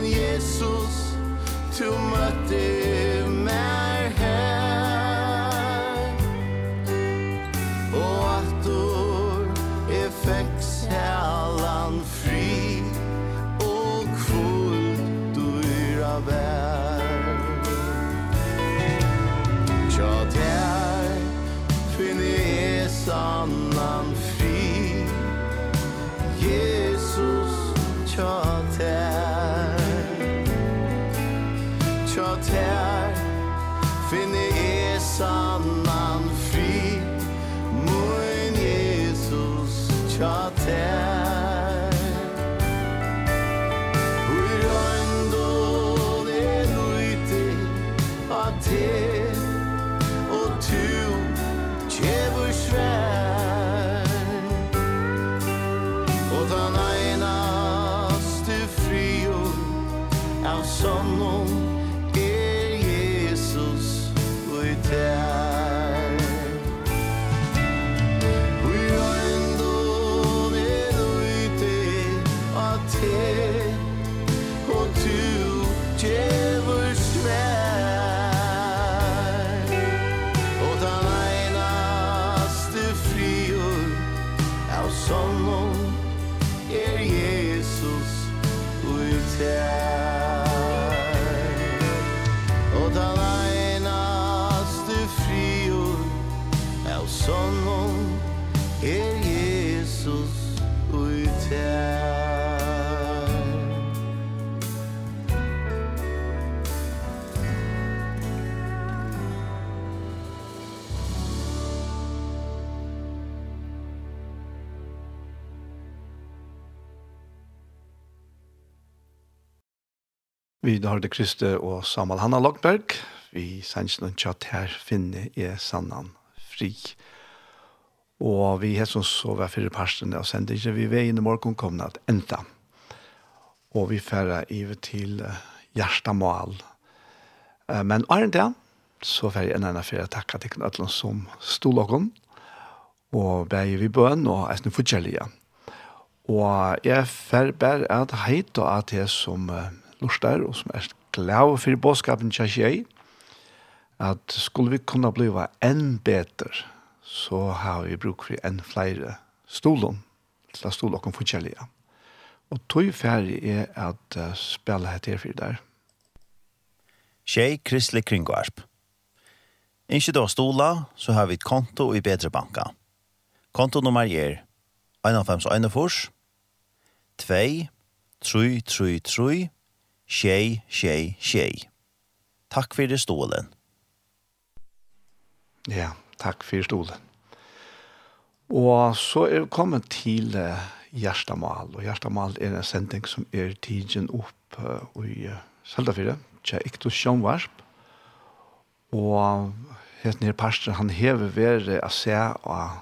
men Jesus, du møtte Du har det Kriste og Samuel Hanna Lagberg. Vi sender noen tjatt her finne i sannan fri. Og vi har som så var fire parstene og sender ikke vi vei inn i morgen kommer at enda. Og vi færer iver til hjertemål. Men er det så færer jeg en annen takka til at ikke som stod noen. Og bæger vi bøn og er snitt fortjellige. Og jeg færer bare at heit og at jeg som lustar, og som er glad for bådskapen til seg, at skulle vi kunne bli enn bedre, så har vi bruk for enn flere stolen, til å stole kan fortjellige. Og tog ferdig er at uh, spille her for der. Tjei Kristelig Kringvarp. Ikke da stola, så har vi et konto i Bedre Banka. Konto nummer er 151 2 3 3 3 tjej, tjej, tjej. Takk for det stolen. Ja, takk fyrir stolen. Og så er vi kommet til uh, Gjerstamal, og Gjerstamal er en sending som er tidsen opp uh, i uh, Seldafire, tja Iktus Sjønvarsp, og helt nere parster, han hever ved å se av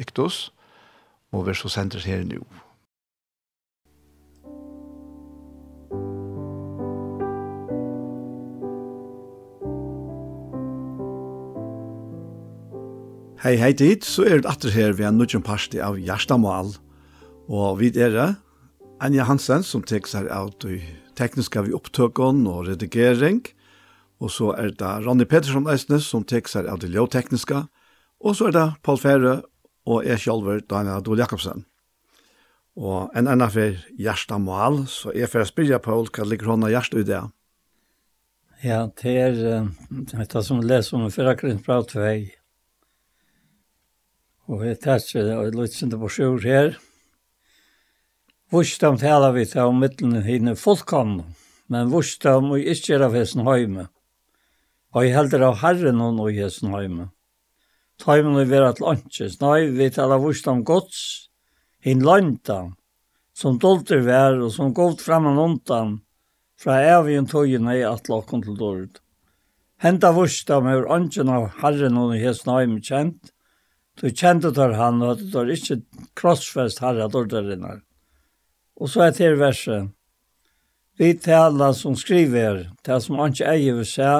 Iktus, og vi er så sendt her nå. Hei, hei dit, så er det atter her vi er nødgjøn parti av Gjerstamal. Og vi er det, Anja Hansen, som tek seg av de tekniske vi opptøkken og redigering. Og så er det Ronny Pettersson Eisnes, som tek seg av de ljøtekniske. Og så er det Paul Fære og jeg selv, Daniel Adol Jakobsen. Og en annen for Gjerstamal, så er for å spørre Paul, hva ligger hånda Gjerstad i det? Ja, det er, vet du, som leser om i fyrre kring pratvei, Og vi tatt det og litt sin det på sjur her. Vosdom taler vi til om middelen hinne fullkomne, men vosdom og ikke er av hessen høyme. Og jeg helder av herren og noe hessen høyme. Tøymen vil være til åndsjes, Nei, vi taler vosdom gods, hinn lantan, som dolter vær og som gått fram framman undan, fra evigjen tøyene i at lakken til dård. Henta vosdom er åndsjen av herren og hessen høyme kjent, Du kjente der han, og du har ikke krossfest herre dårdarinnar. Og så er det verset. Vi taler som skriver, til som han ikke eier vil se,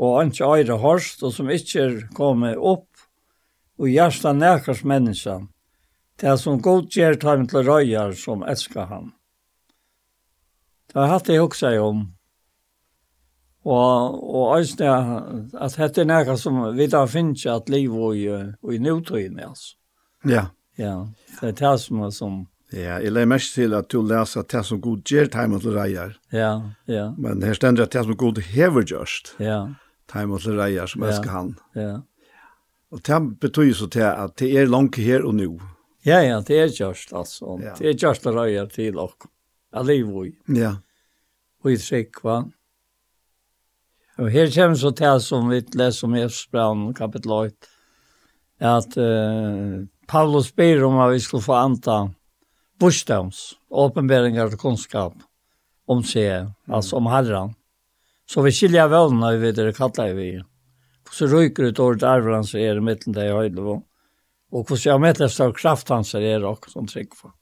og han ikke eier hørst, og som ikke er kommet opp, og hjertet nekars menneske, til som godgjør tar til røyer som elsker han. Det har hatt det jeg også om, Og, og eisne at dette er nære som vi da finnes at liv og i, og i nødtøyen, altså. Ja. Ja, det er det som er som... Ja, jeg legger mest til at du leser det som god gjør time til reier. Ja, ja. Men her stender at det som god hever gjørst. Ja. Time til reier som ja. elsker han. Ja. Og det betyr så til at det er langt her og nå. Ja, ja, det er gjørst, altså. Ja. Det er gjørst reier til og. Alivoi. Ja. Og i trygg, va? Og her kommer så til som vi leser om Efsbrann, kapitel 8, at uh, Paulus ber om at vi skulle få anta bostadens, åpenbæringar og kunnskap om seg, mm. altså om Herren. Så vi skiljer vøvnene vi vet det kallar vi. Så ryker ut året arveren så er det mittlen det i høyde. Og hvordan jeg mittlen står kraft hans er det også som trygg for.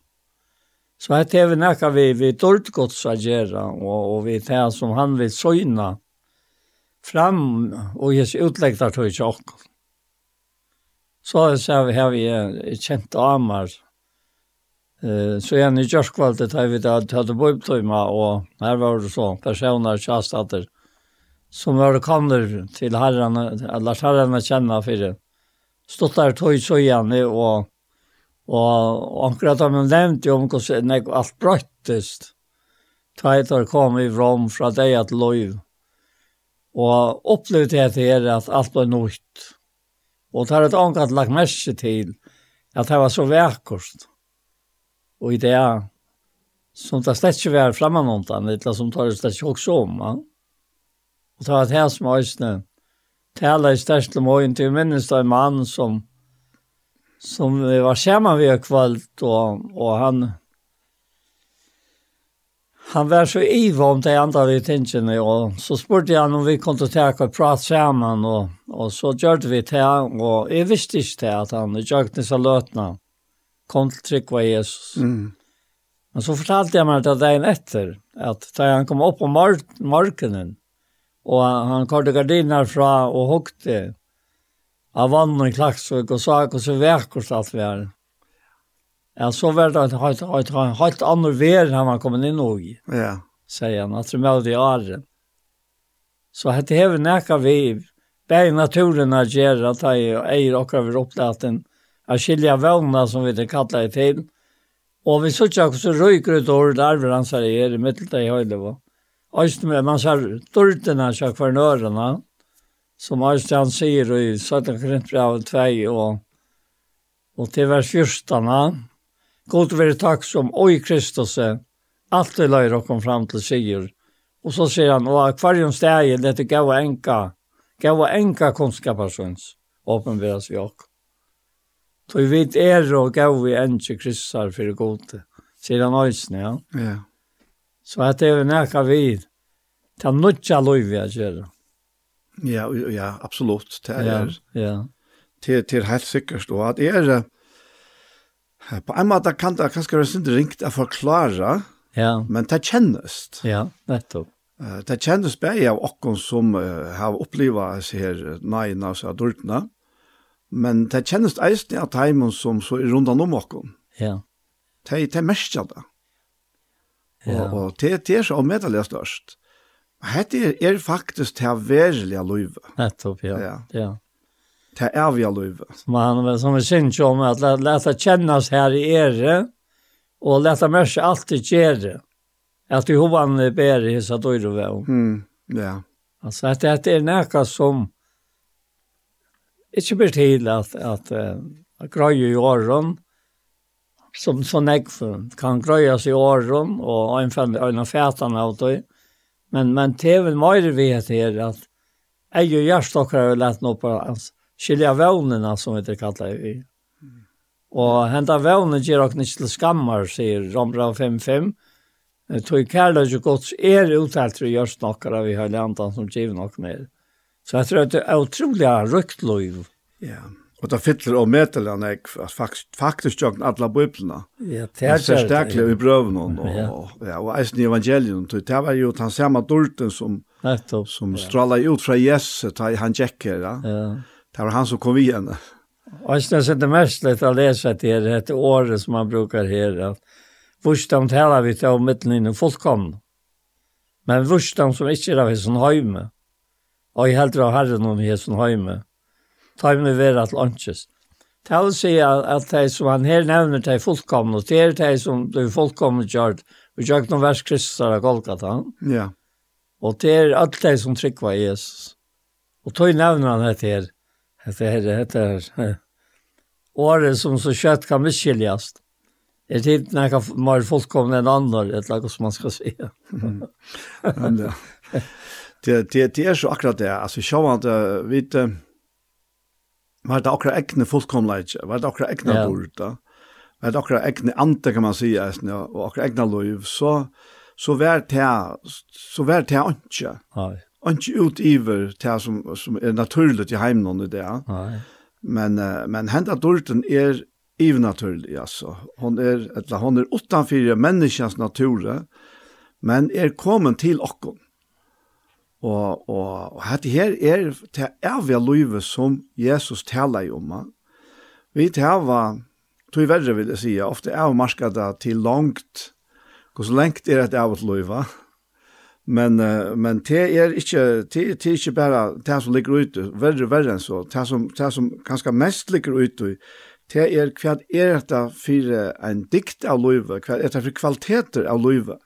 Så her är vi näka vi vi dårlig godt så agera og vi tar som han vil söjna fram og jes utlegtar tog ikke okkur. Så har vi har vi er kjent amar. Så igjen i kjørskvalget har vi da tatt bøybtøyma, og her var det så personer kjastater som var kommer til herrene, eller herrene kjenner for det. Stått der tog så igjen, og, og akkurat har man nevnt jo om hvordan alt brøttest. Tøyter kom i Rom fra deg at løyv. Og opplevde jeg til her at alt var nøyt. Og det har et angat lagt merke til at det var så verkost. Og i det som det slett ikke var fremme noen, eller som det slett ikke også om. Ja. Og det var et her som øyne taler i størst til morgen til minnes det en mann som som var sammen ved kvalt, og, og han han var så iva om de andra i tingene, og så spurte han om vi kunne ta og prate sammen, og, og så gjør vi det, og jeg visste ikke det at han gjør det så løtene, kom til trygg av Jesus. Mm. Men så fortalte jeg meg det dagen etter, at da han kom opp på mark markenen, og han kortet gardiner fra og hukte, av vann og klaksvøk, og så akkurat så vekkert alt vi er. Ja, så var det et ett ett helt annor vär han var inn og i. Ja. sier han at det med i åren. Så hade det även näka vi bare naturen er gjør at jeg eier och vi opplaten, att skilja vågna som vi det kallar det till. og vi såg också så røyker ut over der vi dansar i her i mitt i höjde var. Öst med man ser dørtene seg for nørene, som Öst han sier i 17 Korinther 2 og, og til vers 14 God være takk som oi Kristus alltid løyre og kom fram til sier. Og så sier han, og akvarium steg er dette gav enka, gav enka kunnskapersøns, åpenberes vi ok. Så vi vet er og gav vi enke Kristusar for god, sier han øyne, ja. Ja. Så at det er nekka vid, ta nødja løyve er gjør. Ja, ja, absolutt. Det er, ja, ja. Det, det er helt sikkert, og at er, På en måte kan det kanskje være synd ringt å forklare, ja. men det kjennes. Ja, nettopp. Uh, det kjennes bare av oss som uh, har opplevd disse her nøyene og dørtene, men det kjennes eisen av teimen som så er rundt om oss. Ja. Det, det er mest av det. Ja. Og, og det, det er så omedelig størst. Hette er, er faktisk til å være livet. Nettopp, ja. ja. ja. Det är vi allihopa. Man som är synd om att lä läsa kjennes her i er och läsa mörsa alltid ger det. Att du hovan ber i så då det väl. Mm, ja. Altså, at det er näka som ikke blir till at, att at grøye i åren som så näck kan greja sig i åren og en fan en fätan åt dig. Men men det är väl mer vi her at jeg ju jag stockar och lätt nog på hans skilja vevnene, som vi kallar det. Mm. Og henta vevnene gir okken ikke til skammar, sier Rombra 5.5. Tog kærløs og gods er uttalt til å gjøre snakkere vi har landet som giver nok med. Så jeg tror at det er utrolig røkt liv. Ja, og det fyller og medelen jeg faktisk, faktisk jokken alle bøyplene. Ja, det er det. Det i brøven og, og, ja, og eisen i evangelien. Det var jo den samme dorten som, som ja. strålet ut fra Jesus, han gjekker. Ja. ja Det var han som kom igjen. Og jeg synes det mest litt å lese til det här året som man brukar höra. Först de talar vi til om mitten innan fullkomne. Men först de som ikke er av sin høyme, og jeg hellre av herren om i sin hajme. Ta mig vera till lunches. Tal at, at de som han her nevner til fullkomne, og det er de som du er fullkomne kört. Vi gjør ikke noen vers Kristus av Golgata. Ja. Og det er alt de som tryckvar Jesus. Og tog nevner han dette her, Det här heter året som så kjøtt kan misskiljas. Det är tid när kan mer fullkomna än andra, ett lag som man skal si. Mm. Men det det det er så akkurat det. Altså, sjå at uh, vi vet man det akkurat egna fullkomlighet, man det akkurat ekne egna bord då. Man det akkurat ekne ante kan man si, säga, og akkurat ekne liv så så vart det så vart det inte. Nej ikke ut iver til som, som er naturlig til heimen i det. Nei. Men, uh, men henda dorten er ivernaturlig, altså. Hon er, eller, hon er utanfyrir menneskens natur, men er kommet til okkon. Og, og, og dette her er til evige livet som Jesus taler om. Vi taler, tog verre vil jeg si, ofte er marskada til langt, hvordan lengt er et evigt livet, Men uh, men det er ikke det det er ikke bare det som ligger ute, värre verre enn så. Det som det som kanskje mest ligger ute det er hva er detta for en dikt av löva, hva er det for kvaliteter av löva.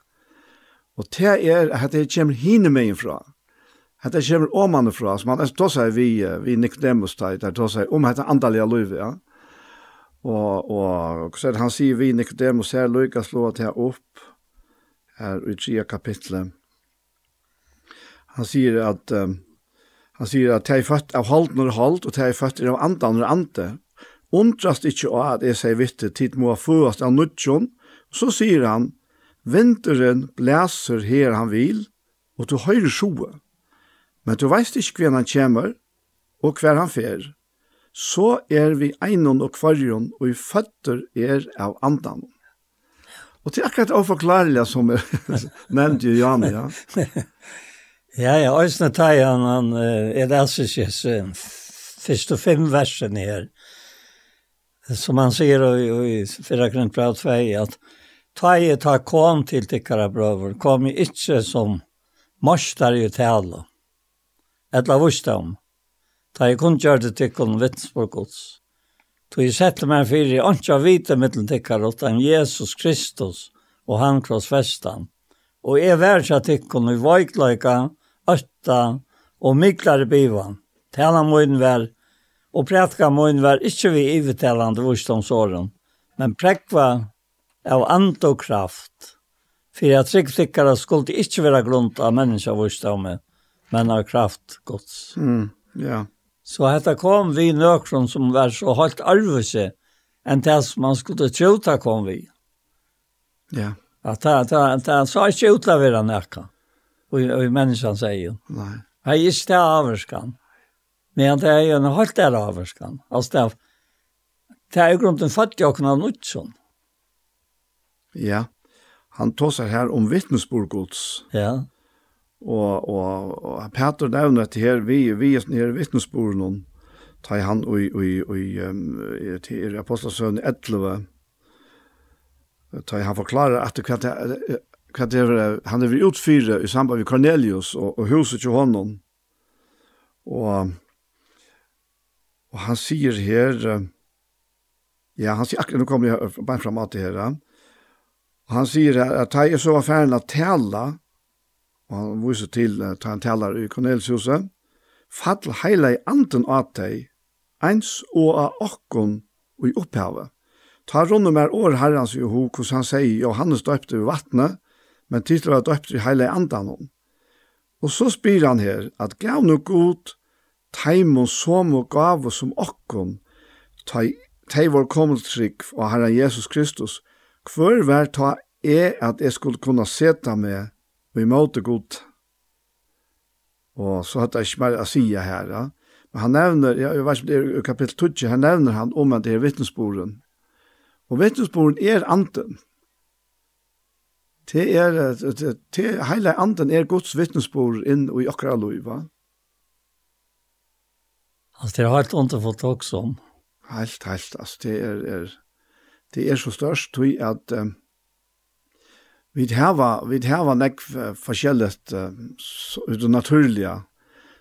Og det er at det kommer hinne med ifrån. Hetta kemur oman frá, sum man seg vi, vi Nicodemus der tær seg om dette andalige løvi, ja. Og og så er det han sier vi Nicodemus her Lukas slå til opp her i 3 kapitlet. Han sier at um, han sier at jeg er født av halten når halt, og jeg er født av andan når ante. Undrast ikke å at jeg sier vitte, tid må ha førast av nudjon, så sier han, vinteren blæser her han vil, og du høyre sjoe. Men du veist ikke hvem han kommer, og hver han fer. Så er vi einon og kvarjon, og i føtter er av andan. Og til akkurat å forklare som er nevnt jo Jan, ja. Ja, ja, Øysene Teian, han er det altså assisjes, første fem versen her. Som han sier i i Fyra Grønt Braut 2, at Teian ta kom til tikkara brøver, kom ikke som morstar i tale. Etla vursdom. om. Teian kun gjør det tikkun vittnsborgods. Tog jeg sette meg fyrir, jeg ikke vite mittel tikkara, utan Jesus Kristus og han krossfestan. Og jeg vær seg tikkun i vajkløyka, og ötta og miklare bivan. Tala mun var og prætka mun var ikkje vi ivetalande vursdomsåren, men prekva av and og kraft. Fyrir at tryggtikkara skulle ikkje vera grund av menneska vursdomme, men av kraft gods. Mm, ja. Så hetta kom vi nøkron som var så halt arvese enn det som man skulle tjota kom vi. Ja. At det, det, det, sa ikke utlavera nekka i sier. Nei. Nej. er är det avvarskan. Men det är jo en helt der avvarskan. Altså det er, det är ju grunden fattigjokken av Nutsson. Ja, han tåsar här om vittnesbordgods. Ja. Og, og, og Peter nevner at her, vi, vi er nere vittnesbord noen, tar han og i, i, um, til 11, tar han forklarer at det kan hva det er, han er vi utfyrer i samband med Cornelius og, og huset til honom. Og, og han sier her, ja, han sier akkurat, nå kommer jeg bare frem at det her, og han sier her at jeg så var ferdig å tale, og han viser til at han taler i Cornelius huset, fall heila i anden av deg, eins og av okkon og i opphavet. Ta runde mer år herrens i ho, hos han sier, Johannes døpte ved vattnet, men til var døpt i heile andan hon. Og så spyr han her at gav no god teimon som og gav som okkon tei vår kommeltrykk og Herren Jesus Kristus hver vær ta er at jeg skulle kunne seta meg og i måte god. Og så hadde jeg ikke mer å si her. Ja. Men han nevner, ja, jeg vet ikke om det er i kapittel 20, han nevner han om at det er vittnesboren. Og vittnesboren er anten. Det er, det, det, hele anden er Guds vittnesbord inn i okra loiva. Altså, det er helt underfullt også om. Helt, helt, altså, det er, er, det er så størst, tror jeg, at um, vi har, vi har nekk forskjellet uh, ut det naturlige,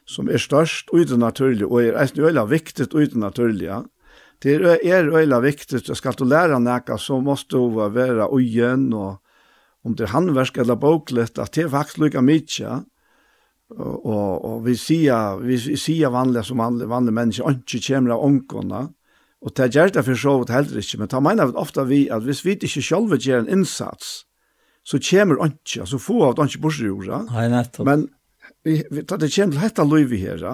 som er størst ut det naturlige, og er eisen øyla viktig ut det naturlige. Det er, er øyla viktig, skal du lære nekka, så måste du være ugen og om det er handverk eller boklet, at det er faktisk lykka mykje, og, og, og vi sier, vi sier vanlige som vanlige, vanlige mennesker, ikke kommer av ångkona, og det er gjerne for så vidt heller ikke, men da mener vi ofte vi at hvis vi ikke selv gjør en innsats, så kommer ikke, så få av det ikke bortsjorda, men vi, vi, da det kommer til dette livet her,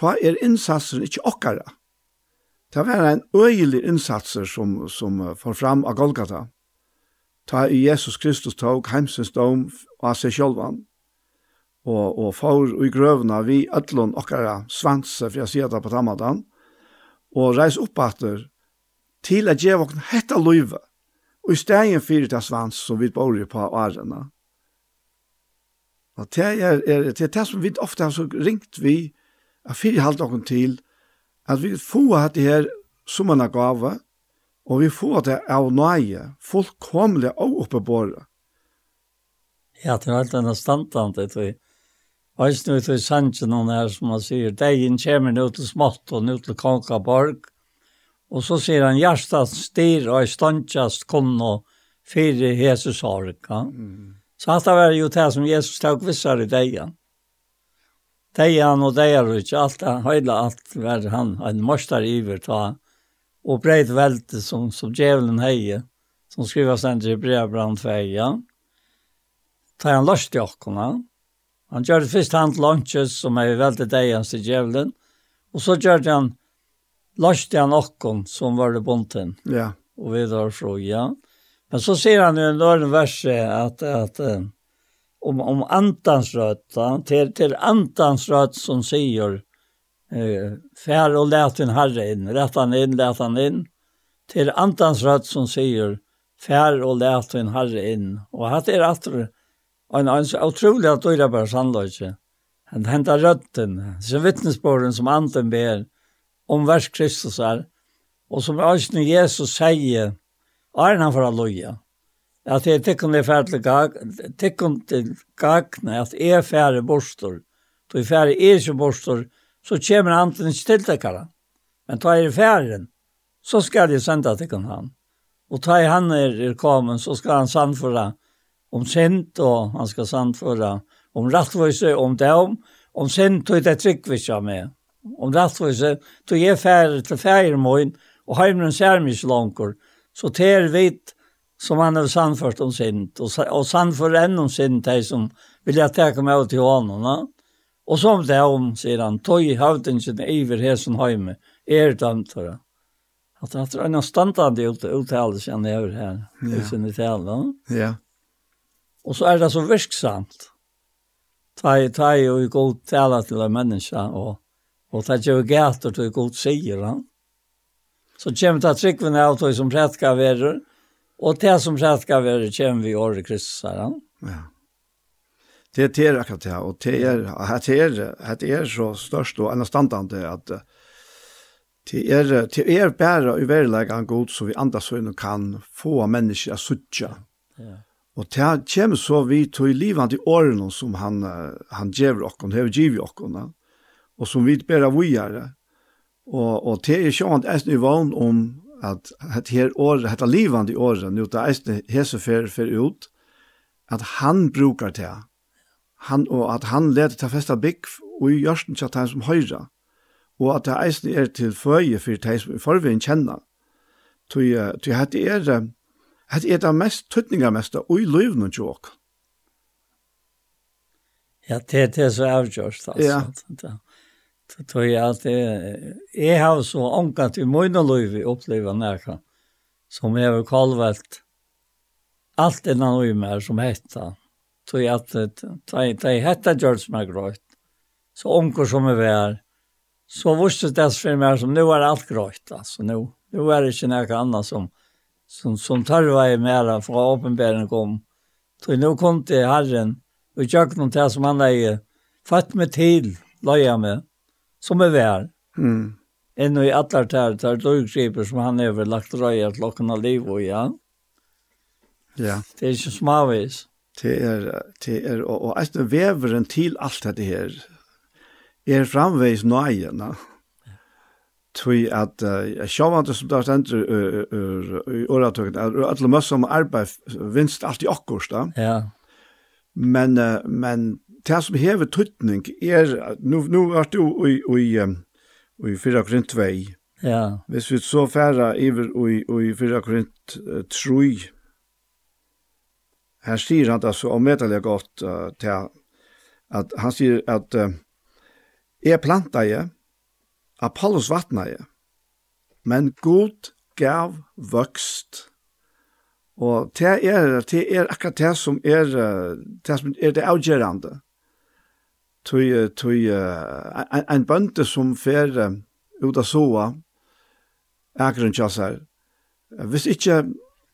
da er innsatsen ikke okkara. Det var en øyelig innsatser som, som får fram av Golgata. Mm ta i Jesus Kristus tog heimsens dom av seg sjølvan, og, og får i grøvna vi ødlån okkara svanse, for jeg sier det på tamadan, og reis opp etter til at jeg våkne hette løyve, og i stegen fyrir til svans som vi bor på årene. Og det er, er, det er det som vi ofte har så ringt vi, at fyrir halvt okken til, at vi får dette her som en gave, og vi får det av nøye, fullkomlig og oppe oppebåret. Ja, det er alt denne standant, det tror jeg. Og jeg snur til Sanche noen her som han sier, «Degen kommer nå til smått og nå til Konkaborg». Og så sier han, «Hjertet styr og ståndtjast kun og fire Jesus sorg». Ja? Mm. Så at det var jo det som Jesus tok vissar i degen. Degen og degen, og ikke alt det, hele alt var han en morstar iver til og breit velte som som djevelen heie, som skriver sen i brevbrand feja. Tar han lust jackorna. Han gjorde först hand lunches som är välte dejan til djevelen, og så gjorde han lust han okkon som var det bonten. Ja. Og vi där ja. Men så sier han ju ändå en vers at, at om om antans rötta til, til antans rött som sier, eh Fær og let din herre inn, rett han inn, let han inn. Til andans rødt som sier, fær og let din herre inn. Og hatt er atter, en, en så utrolig at du er bare sannløyke. Han hentar rødten, så vittnesbåren som anden ber om vers Kristus er, og som også Jesus sier, er han for å løye. At det er tikkene færre til gagne, at er færre borster, du er færre er ikke borster, så kommer han til en. Men ta er færen, så skal jeg sende til han. Og ta er han er kommet, så skal han sannføre om sint, og han skal sannføre om rattvøse, om dem, om sint, og det tryggvisa med. Om rattvøse, tog er fære til færemåin, og heimren særmislankor, så ter vidt, som han har sannført om sint, og, og sannført enn om sint, de som vil jeg teka meg til honom, no? Og som det om, sier han, tog havdingen iver hesen heime, er dømt for det. At det er en standande ut, uttale som han over her, ja. i sin uttale. Ja. Og så er det så virksamt. Ta i ta i og god tale til en menneske, og, og ta i og gater til god sier han. Så kommer det tryggvene av tog som prætka verur, og det som prætka verur kommer vi i året Kristus, sier han. Ja det är akkurat det och det er, det er, det är så størst og anstandande att det er, det er bare i verkligheten god så vi andas så kan få människor å sucha. Ja. Och det kommer så vi til i livet i åren som han, han ger och han ger oss, och som vi bara vidare. Och, och det är at jeg er vann om att det her år dette livet i åren nu det är hese för för ut att han brukar det han, og at han leder til festa bygg og i gjørsten til han som høyre, og at det eisen er til føye for de som i forveien kjenner. Tui, at det er, det er det mest tøtningameste og i løyvnen til åk. Ja, det er det som er avgjørst, altså. Ja. Det tror jeg at det, jeg har så omgått i mine løyve opplevd nærkant, som jeg har kalvet alt innan i meg som hette tog at det er hette George McGroyt, så onker som är väl. så visste det for meg som nu er alt grøyt, altså nu, nu er det ikke noe annet som, som, som tar vei mer fra åpenbæren kom. Så nu kom til Herren, og gjør noen til som han er, fatt med til, løy med, som er vær. Mm. Enn og i atler tær, tær døgskriper som han överlagt lagt røy at lokken av liv og ja. Ja. Det er ikke smavis det er, det er, og, og etter veveren til alt dette her, er framveis nøyen, ja. Tui at uh, sjåvande som det stendur i åretøkken, at alle møss som arbeid vinst alt i okkurs, da. Ja. Men, uh, men det som hever tøytning er, nu, nu er du i, i, i, i 4 Korint 2, Ja. Hvis vi så færa iver i, i 4 Korint 3, Här sier han det så det godt uh, til at han sier at uh, jeg planta jeg, Apollos vattnar jeg, men god gav vøkst. Og det er, det er akkurat det som er det som er det avgjørende. tui tui uh, en bønte som fer uh, ut av soa akkurat kjassar hvis ikke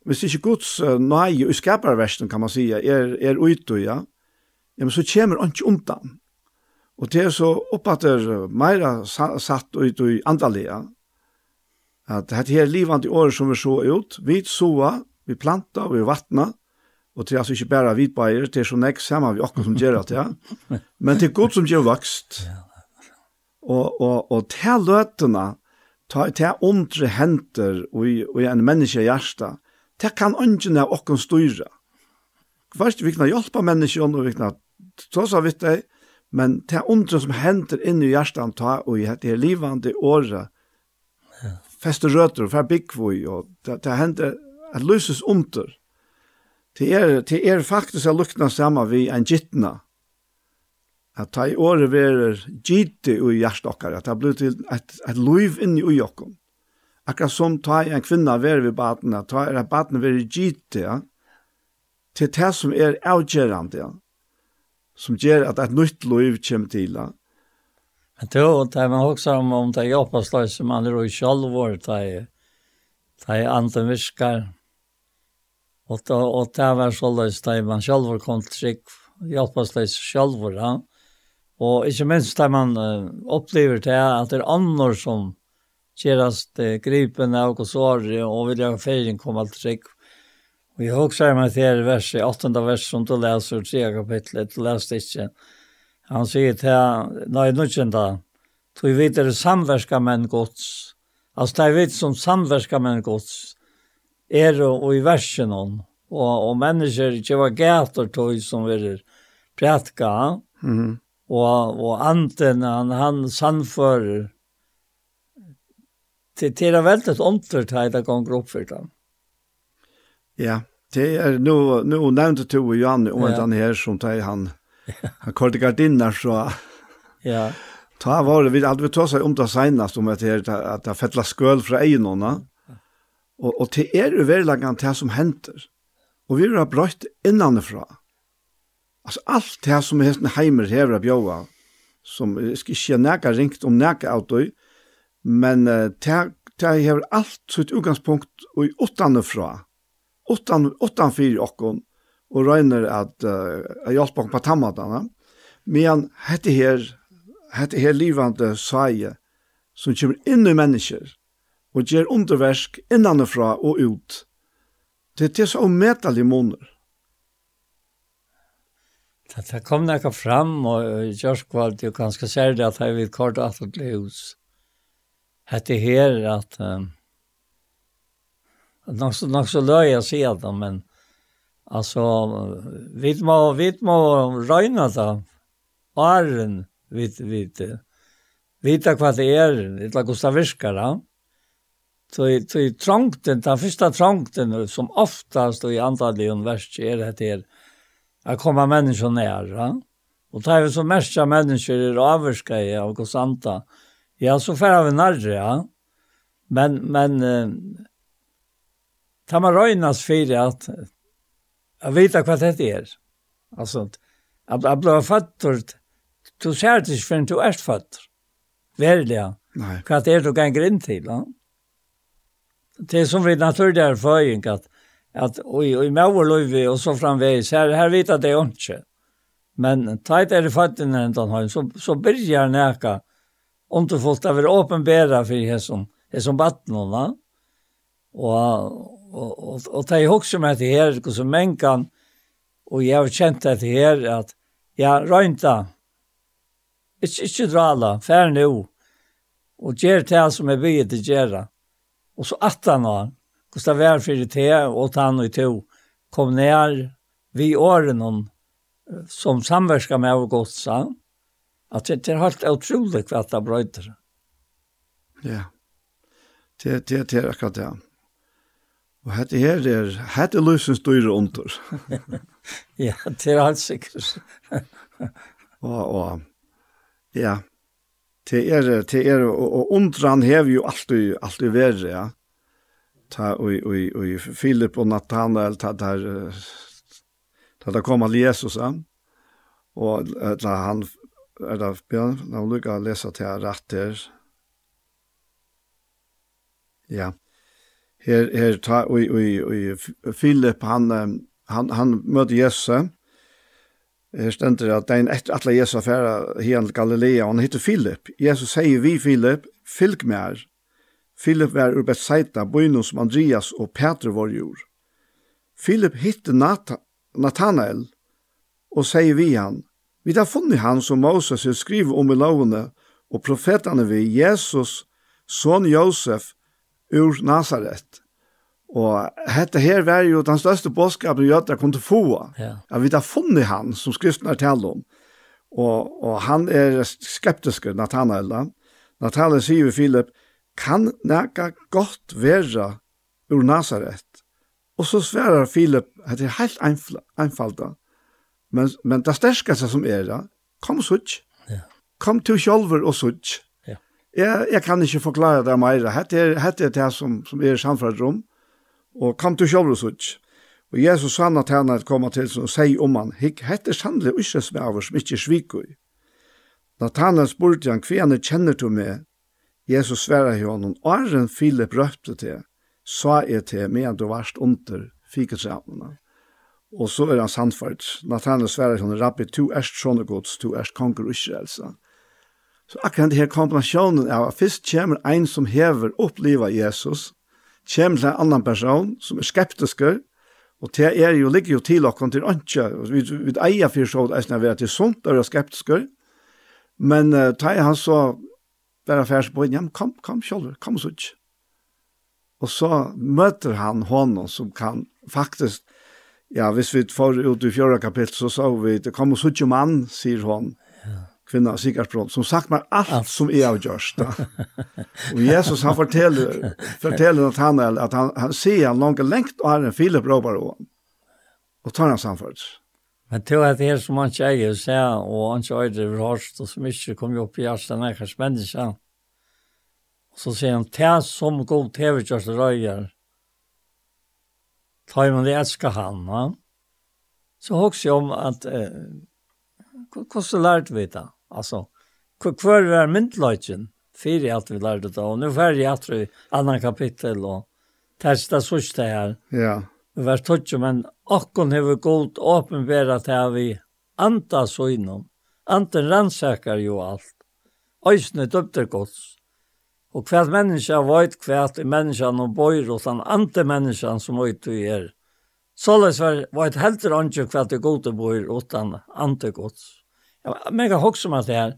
hvis ikke Guds uh, nøye og skaparversten, kan man si, er, er ute, ja, ja, men så kommer han ikke undan. Og det er så oppfatter meira satt ut i andalega, at dette her livande året som vi så ut, vi soa, vi planta, vi vatna, og det er altså ikke bare vi bærer, det er så nek sammen vi akkurat som gjør det, ja. Men det er godt som gjør vokst. Og, og, og til løtene, til omtre henter og, og en menneske hjerte, det kan ungen av åkken styra. Først vi kan hjelpe menneskjon og vi kan trossa vitt det, men det er ondre som henter inn i hjertan ta og i det er livande året fester røter, og fer byggvoi og det, det henter at lyses under. Det er, det er faktisk å lukna sammen vi en gittna. At ta i året verer gitti i hjertan at det blir til et, et liv inn i okkar. Akkurat som ta en kvinna ver ved batna, ta er at batna ver i gitte, ja. Til det som er avgjerande, ja. Som gjør at et nytt liv kommer til, ja. Men då, det man også om, om det er jobbastløy som man er i självår, det er det er andre visker, og det, og det var løs det man självår kom till sig, jobbar slags självår, ja. Og ikke minst där man uh, opplever det at det er andre som gerast eh, gripen av kosare och vill jag fejring kom allt sig. Och jag huxar mig till vers, 8. vers som du leser, 3. kapitlet, du läste ikke. Han sier säger till, nej, kjent da, tog vi är samverska menn gods. altså det er vi som samverska menn gods, er og i versen hon. og, och människor, det var gater tog som vil prætka, Mm. og, og anten, han, han sannförer det är väldigt omtörthet att gånger upp för dem. Ja, det är nu nu nämnde du och Jan om att han här som tar han han korte gardiner så ja. Ta var det vi hade vi tog sig om det senast om att det att det fettla sköl från egenorna. Och och det är ju verkligen det som händer. Och vi har bröt innanifrån. Alltså allt det som hesten heimer hever av bjóa, som jeg skal ikke nækka ringt om nækka av døy, Men uh, det har alt sitt utgangspunkt og i åttane fra, åttan, åttan fyrir okkon, og røyner at uh, jeg hjelper okkon på tammadana. Men hette her, hette her livande saie, som kommer inn i mennesker, og gjør underversk innanfra og ut. Det er så omedelig måneder. Det, det kom nekka fram, og Gjørskvald jo ganske særlig at jeg vil korda at det hus hette her at um, nok, så nok så løy jeg sier det, men alltså vi må vi må räna så arren vid Vi vita vad det är det er hvordan det virker da. så i trångt den første första trångten som oftast i andra univers er det här att komma människor nära och ta över så mesta människor i avskräck av konstanta Ja, så får vi närre, ja. Men, men, eh, tar man röjnas för att jag vet vad det är. Alltså, jag, jag blev fattor, du ser det inte förrän du är fattor. Verliga. Nei. Vad det är du kan grinn till, ja. Det är som vid naturliga förhöjning att, att oj, oj, med vår og så framvägs, her, her vet jag det ikke. Men tajt er det fattig när den så, så börjar näka om du fått av er åpenbæra for jeg som, jeg som vattnene. Og, og, og, og det er også med det her, hvordan menn kan, og jeg har kjent det her, at ja, røynta, ikke, ikke drala, fær nu, og gjer det som er bygget til gjerra. Og så at han var, hvordan det var for det, og han og to, kom ned vi åren om, som samverska med av godsa, At det er helt utrolig hva det brøyder. Ja. Det, det, det er akkurat det. Og hette her er, hette løsens styrer under. ja, det er helt sikkert. og, og, ja, det er, det er, og, og undran hever jo alltid, alltid verre, ja. Ta, og, og, og Filip og Nathanael, ta der, ta der kom til Jesus, ja. Og la, han er det bjørn, når man lukker å lese til retter. Ja. Her, her ta, oi, oi, oi, Philip, han, han, han møtte Jesus. Her stender at den etter atle Jesus affæra her Galilea, og han heter Philip. Jesus sier vi Philip, fylg mer. Philip var ur Bethsaida, bøyne som Andreas og Peter var jord. Philip hittu Nat Nathanael og sier vi han, Vi har funnet han som Moses har skrivet om i lovene og profetene vi, Jesus, son Josef, ur Nazaret. Og dette her var jo den største bådskapen jødene kunne få. Ja. ja. vi har funnet han som skriftene talt om. Og, og han er skeptisk, Nathanael. Nathanael sier vi Philip, kan nækka godt være ur Nazaret? Og så sverar Philip, at det er helt einfalda. Men, men det største som er det, kom sutt. Ja. Kom til sjølver og sutt. Ja. Jeg, jeg kan ikke forklare det mer. Hette er, hette er det som, som er samfunnet om. Og kom til sjølver og sutt. Og Jesus sa at han hadde kommet til og sier om han, «Hikk, hette sannelig ikke som er over som ikke sviker i». Nathanael spurte han, «Hva han kjenner du med?» Jesus sverre i honom, «Åren Filip røpte til, sa jeg til, medan du varst under, fikk. Og så er han sannført. Nathanael sverer sånn, Rabbi, tu erst sånne gods, tu erst konger Israel. Så akkurat denne kombinasjonen av at først kommer en som hever opplivet Jesus, kommer til en annan person som er skeptisker, og det er jo, ligger jo til åkken til ønske, vi, vi eier for så det er til sånt, er skeptisker, men uh, tar han så bare affærs på inn, ja, kom, kom selv, kom så ikke. Og så møter han honom som kan faktisk Ja, hvis vi får ut i fjøra kapittel, så sa vi, det kom og suttje mann, sier hon, kvinna av Sigurdsbrott, som sagt meg alt, alt. som er har gjørst. og Jesus, han forteller, forteller at han, at han, han sier han langt lengt, og han er en Filip og og tar han samfunns. Men til at det er som han sier, sier, og han ikke øyder over hørst, og som ikke kom opp i hjertet, nærkast Og så sier han, til som god tevegjørste røyer, tar man det älskar han. Va? Så också om att eh, kostar vi det? Alltså, kvar är myndlöjtjen? Fyra allt vi lärde det. Och nu färger jag tror annan kapitel och testa sista här. Ja. Vi var tog men akkon har vi gått åpenbärat här vi antas så inom. Anten rannsakar ju allt. Öjsne döpter gods. Og hva menneske veit hvert menneskene og bøyer hos den andre menneskene som veit du er. Såleis var veit heldur andre hva det gode bøyer hos den andre gods. Ja, men jeg hokk meg til her.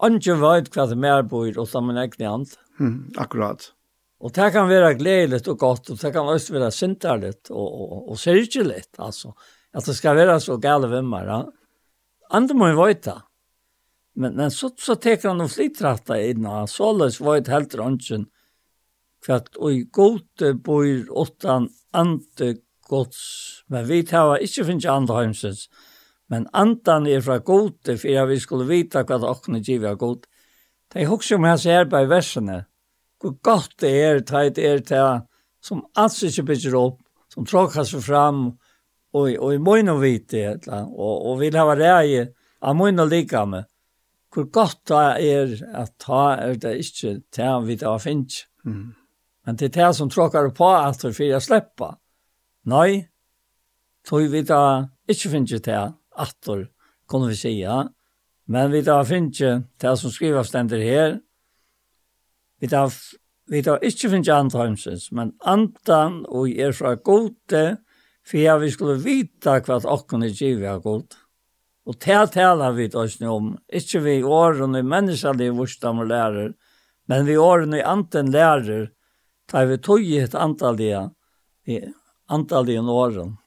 Andre veit hvert mer bøyer hos den min egne hand. Mm, akkurat. Og det kan være gledelig og godt, og det kan også være sinterlig og, og, og sørgelig. altså. At det skal være så gale vimmer, ja. Andre må jo vite det. Men, men så, så teker han og flytratta innan. Såleis var et helt røntgen kvart og i gode bor åttan ante gods. Men vi tar ikke finnes andre heimsens. Men andan er fra gode, for at vi skulle vite hva det åkne givet er god. Det er også om jeg ser på versene. Hvor godt det er, det er til som alls ikke bygger opp, som tråkker seg fram, og, og i møyne vite, og, og vil ha rei av like med hvor godt det er at ta er det ikke til vi det har finnes. Mm. Men det er det som tråkker på at alt for jeg slippe. Nei, tog vi da ikke finnes til at det kunne vi si ja. Men vi da finnes til som skriver stender her. Vi da, vi da ikke finnes antaimsens, men antan og er fra gode, for jeg vi skulle vite hva åkken er givet av gode. Og det taler vi oss nå om. Ikke vi årene i menneskene i vursdom og lærer, men vi årene i anten lærer, tar vi tog i et antallige, i antallige årene.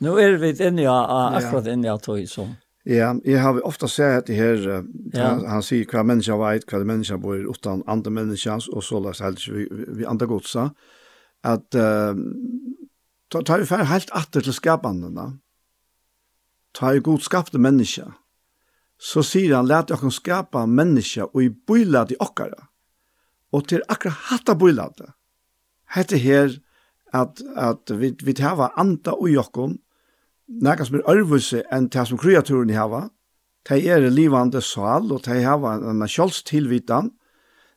Nå er vi inne i, akkurat inne i tog som. Ja, jeg har ofta sett det her, uh, ja. han, han sier hva menneska vet, hva menneska bor utan andre menneska, og så lagt helst vi, vi andre godsa, at uh, tar vi fer helt atter til skapandene, Ta i god skapte menneska. Så sier han, let dere skapa menneska og i bøyla de okkara. Og til akkurat hatta bøyla det. Hette her at, at vi, vi hava anda og okkom, nekka som er ørvuse enn det som kreaturen hava. De er livande sal, og de hava en kjolstilvitan,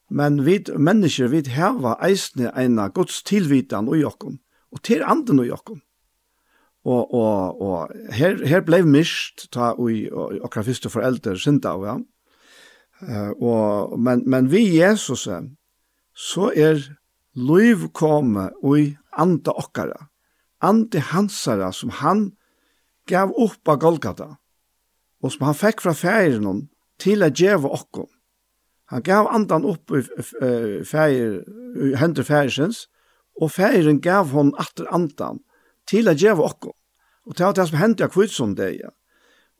men vi mennesker, vi hava eisne eina gods tilvitan ui okkom, og til anden ui okkom. Og, og, og her, her blei mist ta ui okra fyrste foreldre synda av, ja. Uh, og, men, men vi Jesus så er loiv komme ui anda okkara, Ante hansara som han gav upp av Golgata, og som han fekk fra færen til å djeva okkom. Han gav andan upp i fæger, hendur fægersens, og fægeren gav hon atter andan til å djeva okkom. Og det var det som hendte jeg kvitt som det, ja.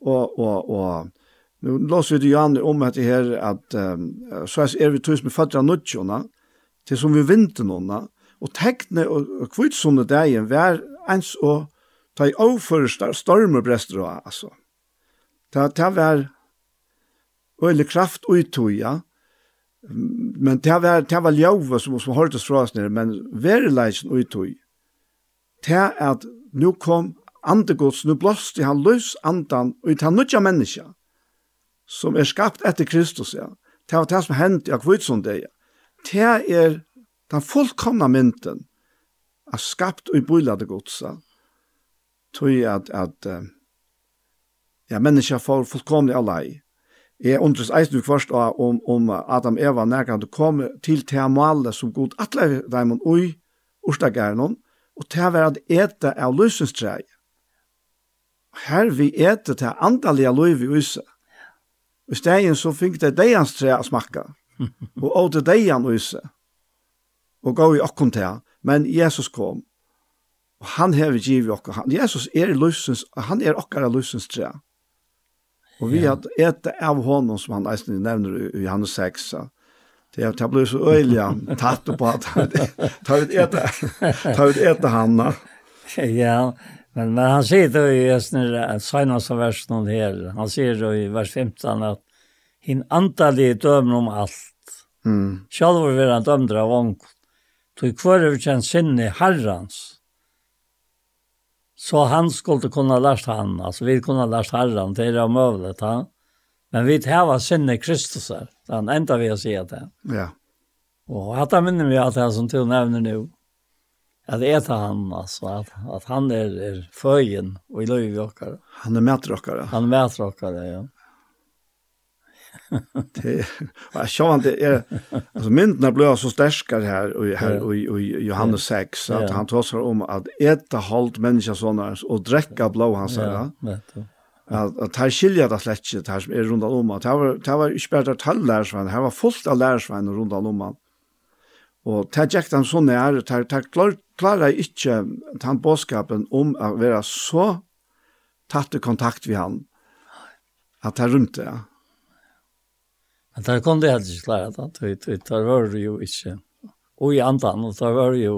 Og, og, og, nu låser vi det jo om at det her, at um, så er vi tusen med fatter av nødtjona, til som vi vinter noen, og tekne og kvitt som det er, var ens og ta i overførste stormerbrester og altså. Det, det var øyelig kraft uttog, ja. Men det var, det var ljøve som, som hørtes fra oss nere, men verileisen uttog. Det at nu kom andegods, nu blåste han løs andan og i ta nødja menneska, som er skapt etter Kristus, ja. Det var det som hendte av det, ja. Det er den fullkomna mynten, er skapt og i bøylade godsa, tog at, at ja, menneska får fullkomlig allai. Jeg undres eisen først om, om Adam Eva nærkant kom til teamalet som god atle dem og ui, Orstagærnon, og det var at eta av løsens treet her vi etter til andalige liv i huset. I stegen så fikk det deians tre å smakke, og åte det deian huset, og gå i okken til, men Jesus kom, og han hever giv i okken. Jesus er løsens, han er okkara løsens tre. Og vi har etter av honom, som han eisen nevner i Johannes 6, Det har tablar så øyelig tatt på at ta ut äta ta ut äta Hanna. Ja, Men, men han säger då i Östner, senaste versen her, han säger då i vers 15 att hin antalli dømer om allt. Mm. Själv var han dömd av onk. Tog kvar kjent sinne herrans. Så han skulle kunna lært han, alltså vi kunna lært herran, det er det omövligt. Men vi hävar sinne Kristus här. Han ända vi att säga det. Ja. Och att han minner vi att det som till nämner nu at att äta han altså, at, at han er, er føyen og i løy vi rockare. Han är mätrockare. Han er med mätrockare, ja. det jag såg inte är alltså myndna blev så starka här och här och i Johannes 6 att han trossar om att äta halt människa såna och dricka blå han säger. Ja, att att här skiljer det slett inte här är runt om att det var det var spärrat tall där så här var fullt av lärsvän runt om han. Og det gikk de sånn er, det er klar, klarer jeg ikke den bådskapen om å være så tatt i kontakt med han, at det rymte det. Men det kunne jeg ikke klare, da. Det var det jo ikke. Og i andan, og det var jo.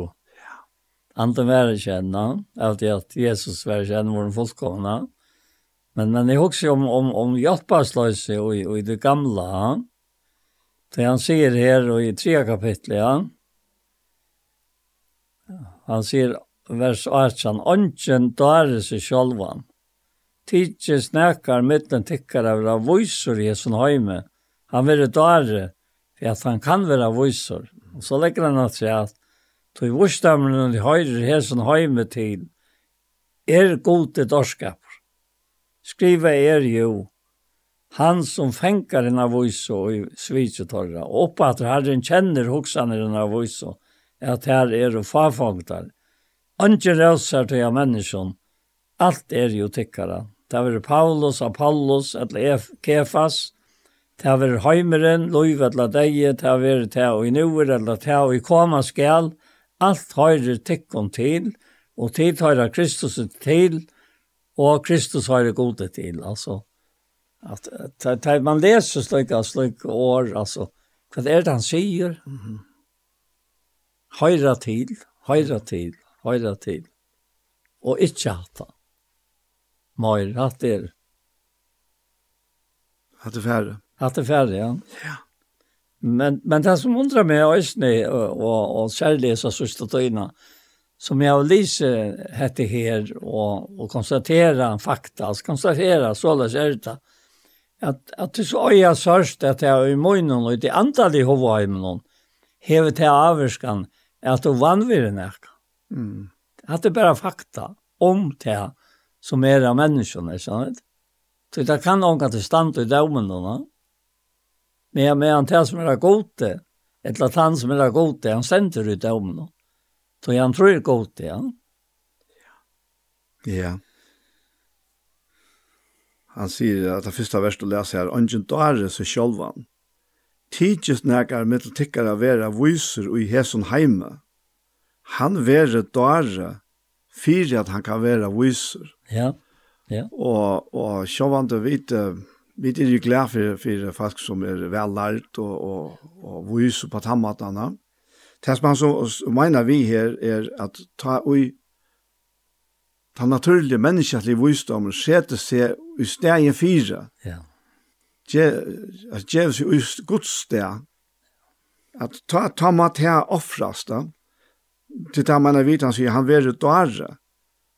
andan var ikke ennå, at Jesus var ikke vår våren. Men, men jeg husker om, om, om hjelpbarsløse og, og i det gamle, han Det han sier her og i tre kapitlet, ja. Han sier vers 18, Ongen dare seg sjølvan, Tidje snakar mitten tikkar av la voisor i hesson heime. Han vil dare, for at han kan være voisor. Og så legger han att säga att Tog vorstamren i høyre hesen heime til er gode dorskap. Skriva er jo, han som fänkar den av och i svitsetorra. Och uppe att herren känner huxan i den av viso, att här är och farfångtar. Anker rösar till jag människan. Allt är ju tyckare. Det är Paulus, Apollos, eller Kefas. Det är Heimeren, lov eller Deje. Det är det och i Nuer, eller det och i Komaskal. Allt høyrer tykkon til, og tid høyrer Kristus til, og Kristus høyrer gode til, altså att att, att man läser slika slik år alltså vad er det han sier? Høyre til, høyre til, høyre til, og ikke och inte hata mer att det att det färre att det ja. Ja. Men men det som undrar mig är og, och og særlig så sørste tiden som jag och Lise hette her, och och konstatera fakta, altså konstatera så løs er det at at det så øya sørst at jeg er i munnen og i det antall i hovedheimen hevet til avvarskan at du vannvirer nekka. Mm. At det er bare fakta om det som er av menneskene, sånn Så det kan noen til stand i daumen nå. Men jeg mener til som er gode, eller at han som er gode, han sender ut daumen nå. Så han tror det er gode, ja. Ja. Yeah. Han sier at det første verset å lese her, «Ongen dare seg sjolvan. Tidjes nekar mittel tikkara vera viser og i heson heime. Han være dare fyrir at han kan være viser.» Ja, ja. Og, og sjolvan du vet, vi er jo glad for, for folk som er vellært og, og, og viser på tammatene. Det som han så mener vi her er at ta ui ta naturlige menneskelige visdomen setter seg i stegen fire. Ja. At djev seg i Guds sted. At ta, ta mat her offrast da. Til det man er vidt, han sier, han være dårre.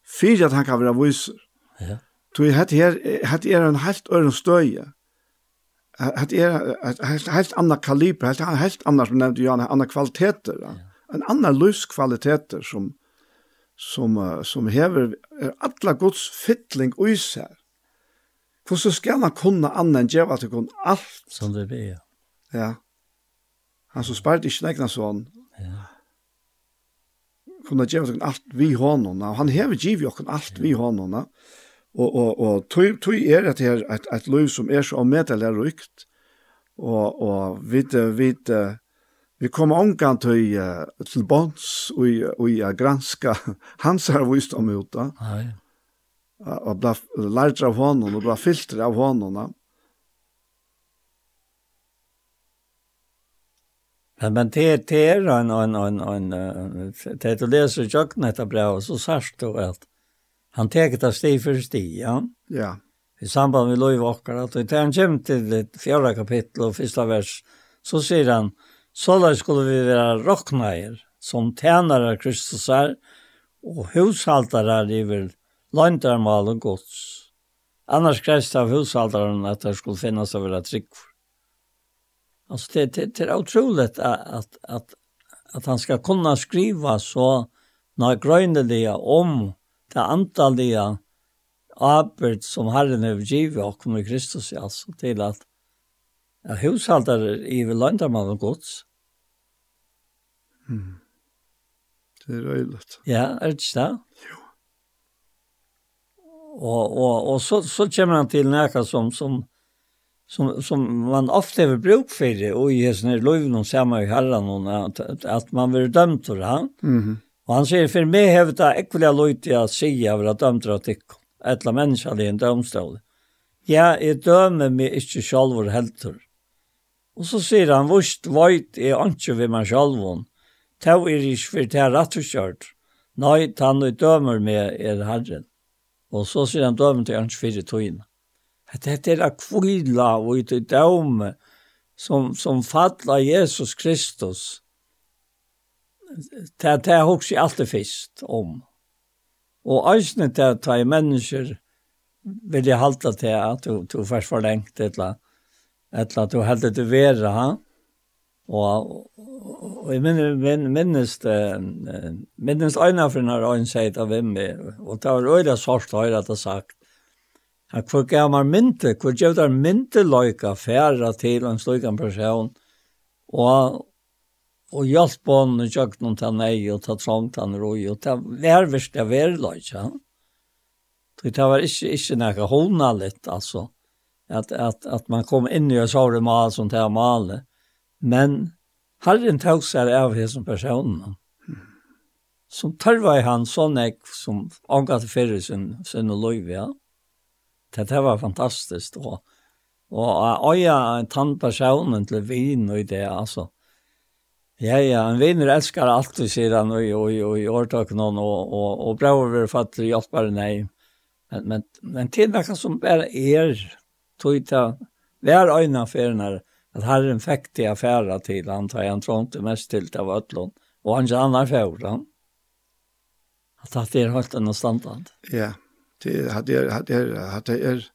Fyre at han kan være viser. Ja. Så hette her, hette er en helt øren støye. Hette er et helt annet kaliber, helt annet, som nevnte Johan, annet kvaliteter. Ja. En annan livskvaliteter som, som, som hever er alla Guds fytling ui seg. Hvordan skal han kunne annen djeva til kun alt? Som det blir, ja. Ja. Han som spart ikke nekna sånn. Ja. Kunne djeva til kun alt vi hånene. Han hever giv jo kun alt vi hånene. Og, og, og tog, tog er det er et, et liv som er så omedelig rykt. Og, og vi, vi, vi, Vi kom omkant til, uh, til Bonds og i uh, granska hans her ut da, Nei. Og ble lært av honom og ble filter av honom. Men men det det är en en en en det du läser jocken detta brev så särskilt då att han tar det steg för steg, ja. Ja. I samband med Lloyd Walker att det han kommer till det fjärde kapittel och första vers så säger han Så da skulle vi være rockneier, som tjenere Kristus er, og hushaltere i iver løgntermal og gods. Annars kreis det av hushaltaren at det skulle finnes å være tryggfor. Alltså det, det, det är otroligt att, att, att, att han ska kunna skriva så när om det antaliga arbeid som Herren har givet og kommer Kristus altså, til at Ja, hushaldare i landarmann og gods. Mm. Det er øylet. Ja, er det ikke det? Jo. Og, og, og så, så kommer han til noe som, som, som, som man ofte har bruk for det, og i sånne lov og sammen i herren, at, at man blir dømt for han. Mm -hmm. Og han sier, for meg har det ikke vilja til å si at jeg dømt for at ikke, et eller annet menneske i en dømstål. Ja, jeg dømer meg ikke selv og helter. Mm Og så sier han, vust veit er anki vi meg sjalvun, tau er ikk for og rattuskjørt, nei, tann og dømer med er herren. Og så sier han dømer til anki fyrir tøyna. Dette er akvila og ut i døme som, som fattla Jesus Kristus. Det er hoks i alt det fyrst om. Og eisne til at tve mennesker vil jeg halte til at du, du først forlengt et eller annet eller at du heldt til vera, ha? Og, og og jeg minnes, minnes, minnes øyne for når øyne sier av hvem er, og det var øyne sort høre at det sagt, at hvor gav man mynte, hvor gav der mynte løyka færa til en slik en person, og, og hjelp på henne kjøkken noen til nei, og ta trångt han roi, og det var verst det var verløyka. Det var ikke, ikke noe hånaligt, altså att, att, att man kom inn i och sa mal som sånt här mal. Men Herren tog seg av det som personen. Som tarva i han sånn jeg som angat fyrir sin, sin og ja. Det, det var fantastiskt. Og, og øya en tann personen til vin og det, altså. Ja, ja, en vinner elskar alt sier han, og, og, og i årtakken og, og, og braver vi fatter hjelpare nei. Men, men, men til noe som bare er, tog ta vär öjna färnar att herren fick det affära till han tar han tror inte mest till av ötlån och han annan han. att det är helt en standard ja det hade hade hade er,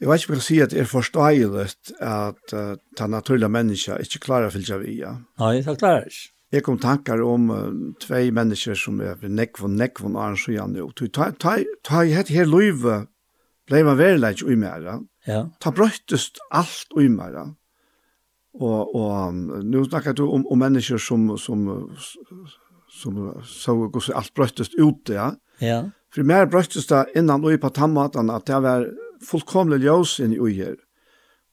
Jeg vet ikke om jeg kan si at det er forståelig at uh, den naturlige mennesker ikke klarer å fylle seg via. Ja. Nei, det klarer ikke. Jeg kom tankar om uh, tvei mennesker som er nekvån, nekvån, nekvån, nekvån, nekvån, nekvån, nekvån, Ta nekvån, nekvån, nekvån, nekvån, blei man verileik ui mera. Ja. Ta brøytust alt ui mera. Og, og nu snakkar du om, om mennesker som, som, som så gos alt brøytust ute, ja. Ja. For mer brøytust det innan ui på tammatan at det var fullkomlig ljós inn i ui her.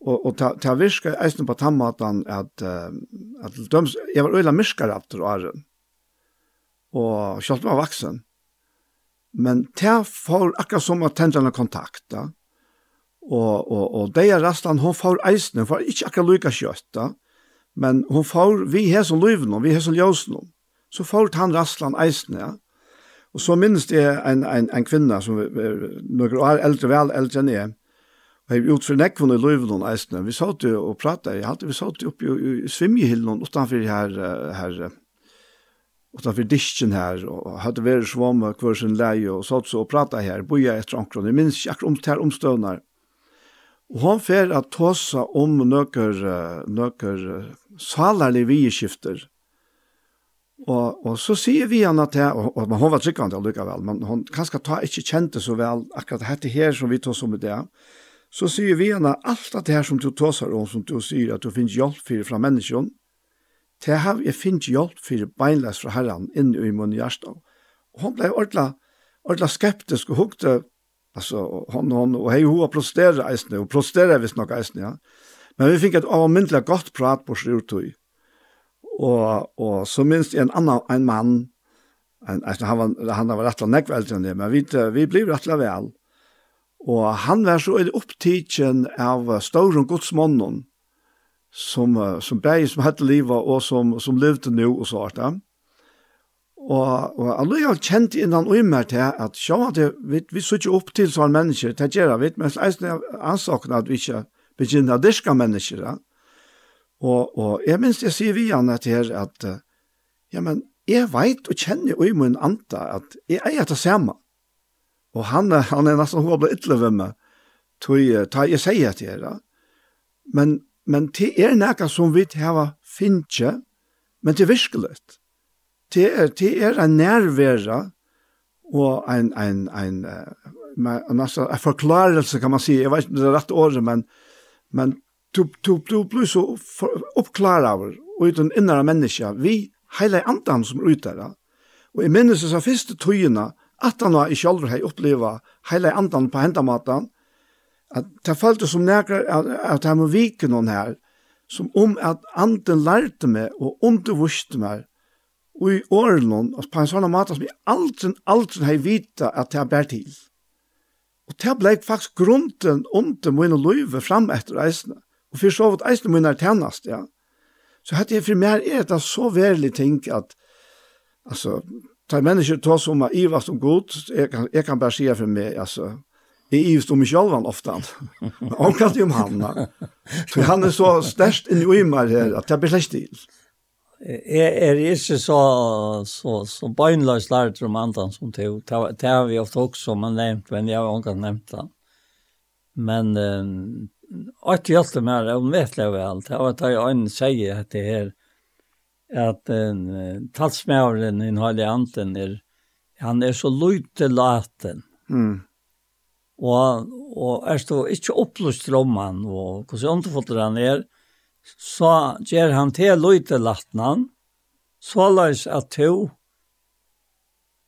Og, og ta, ta virka eisen på tammatan at, at døms, jeg var øyla myrskar etter åren. Og kjalt var vaksen. Men det får akkurat som at tenderne kontakt, da. og, og, og det er resten, hun får eisen, hun får ikke akkurat lykke da. men hun får, vi har som løven, vi har som ljøsen, så får han resten eisen, ja. Og så minnes det en, en, en kvinne som er noen år eldre, vel eldre enn jeg, og jeg har for nekvån i løven og eisen, vi satt jo og pratet, jeg hadde vi satt jo oppe i, i svimjehillen utenfor her, her, her utanför disken här och hade vært svamma hver sin leie, och satt så och pratade här, boja etter omkron, jeg minns jag om det her omstøvner. Och hun fer at tossa om nøkker, nøkker salarlig vieskifter. Och, och så sier vi henne att og, og, och hon var tryggande och väl, men hon kanskje ta inte kjente så väl akkurat det här som vi tossar om det. Så sier vi henne att det här som du tossar om, som du sier att du finns hjälp för från människan, til hav jeg finnes hjelp for beinleis fra herren inn i min hjerte. Og hun ble ordla, ordla skeptisk og hukte, altså, hon, hon, og hei hun protesterer eisene, og protesterer visst nok eisene, ja. Men vi fikk et avmyndelig godt prat på Sjurtøy. Og, og så minst en annan, en mann, en, eisne, han, var, han var rett og nekve enn det, men vi, vi blir rett vel. Og han var så opptidsen av Stauron Godsmannen, som som bäj som hade leva och som som levde nu och så att. Og og alle har kjent innan och immer at att sjå att vi vi söker upp til sån människor det gör vi men eis er ansøkna at vi inte begynner diska människor. Ja? Og, og jeg minns jeg sier vi han at her at ja, men jeg vet og kjenner i min anta at jeg er det samme. Og han, han er nesten hobla ytterlig ved meg, tog jeg, ta, jeg sier til her. Men Men det er nekka som vi hava finnje, men det er virkelig. Det er, det er en nærværa og en, en, en, en, en forklarelse kan man si, jeg vet ikke om det er rett året, men, men du, du, du blir så oppklar av og uten innere mennesker, vi heile andan som er ute der. Og jeg minnes det første tøyene, at han har i aldri har opplevd heile andan på hendamaten, at det følte som nekker at, at jeg må vike noen her, som om at anden lærte meg og undervurste meg, og i åren og på en sånn måte som jeg aldri, aldri har vita at jeg bær til. Og det ble faktisk grunden under mine løyve fram etter eisene, og for så vidt eisene mine er tennast, ja. Så hette jeg for meg er det så verlig ting at, altså, ta mennesker tås som er ivast om god, jeg kan, jeg kan bare si for meg, altså, Jag är just om mig själv ofta. Och kan om han. Så han är så störst in i mig här att jag blir släkt till. är er ikke så, så, så bøgnløs lært om andre som til. Det har vi ofte også man nevnt, men jeg har ikke nevnt det. Men att jag hjelpte meg, om vet jag väl att jag det en säger att det är att en talsmævren i hela Anten är han är så lite laten. Mm Og, og er stå ikke opplyst om han, og hvordan underfotter han er, så gjør han til løyte latnan, så løys at to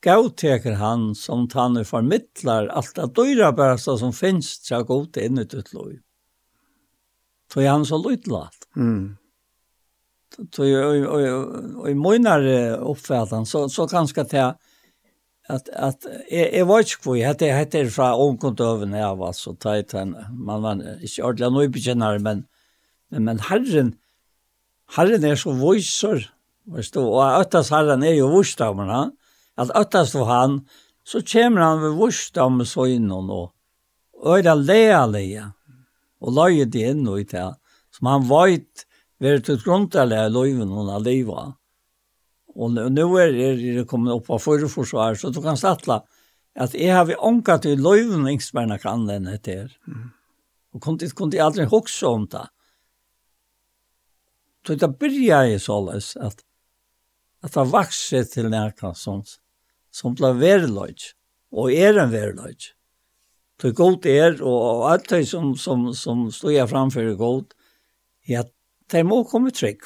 gauteker han som tanne formidlar alt det dyra bæsta som finnes til å gå til inn ut ut løy. Så er han så løytlat. Mm. Så i møynare oppfattan, så, så ganske til at at jeg, jeg var ikke hvor jeg hette fra omkontøven jeg var så tight han man var ikke ordentlig noe bekjenner men men men herren herren er så voiser forstå og øttas herren er jo vorstammen han. At øttas du han så kommer han ved vorstammen så innom og og er lea og løye det inn og i det som han veit være til grunnt av løyven hun har livet Og nå er det kommet opp av forrige forsvar, så du kan statla at jeg har vi ångat til løyven ingsberna kan den etter. Mm. Og kunne til, kom aldri hokse om det. Så det byrja jeg såles at, at det vakser til nærka som, som ble verløyt, og er en verløyt. Så godt er, og, alt det som, som, som stod jeg framfor godt, ja, det må komme trygg.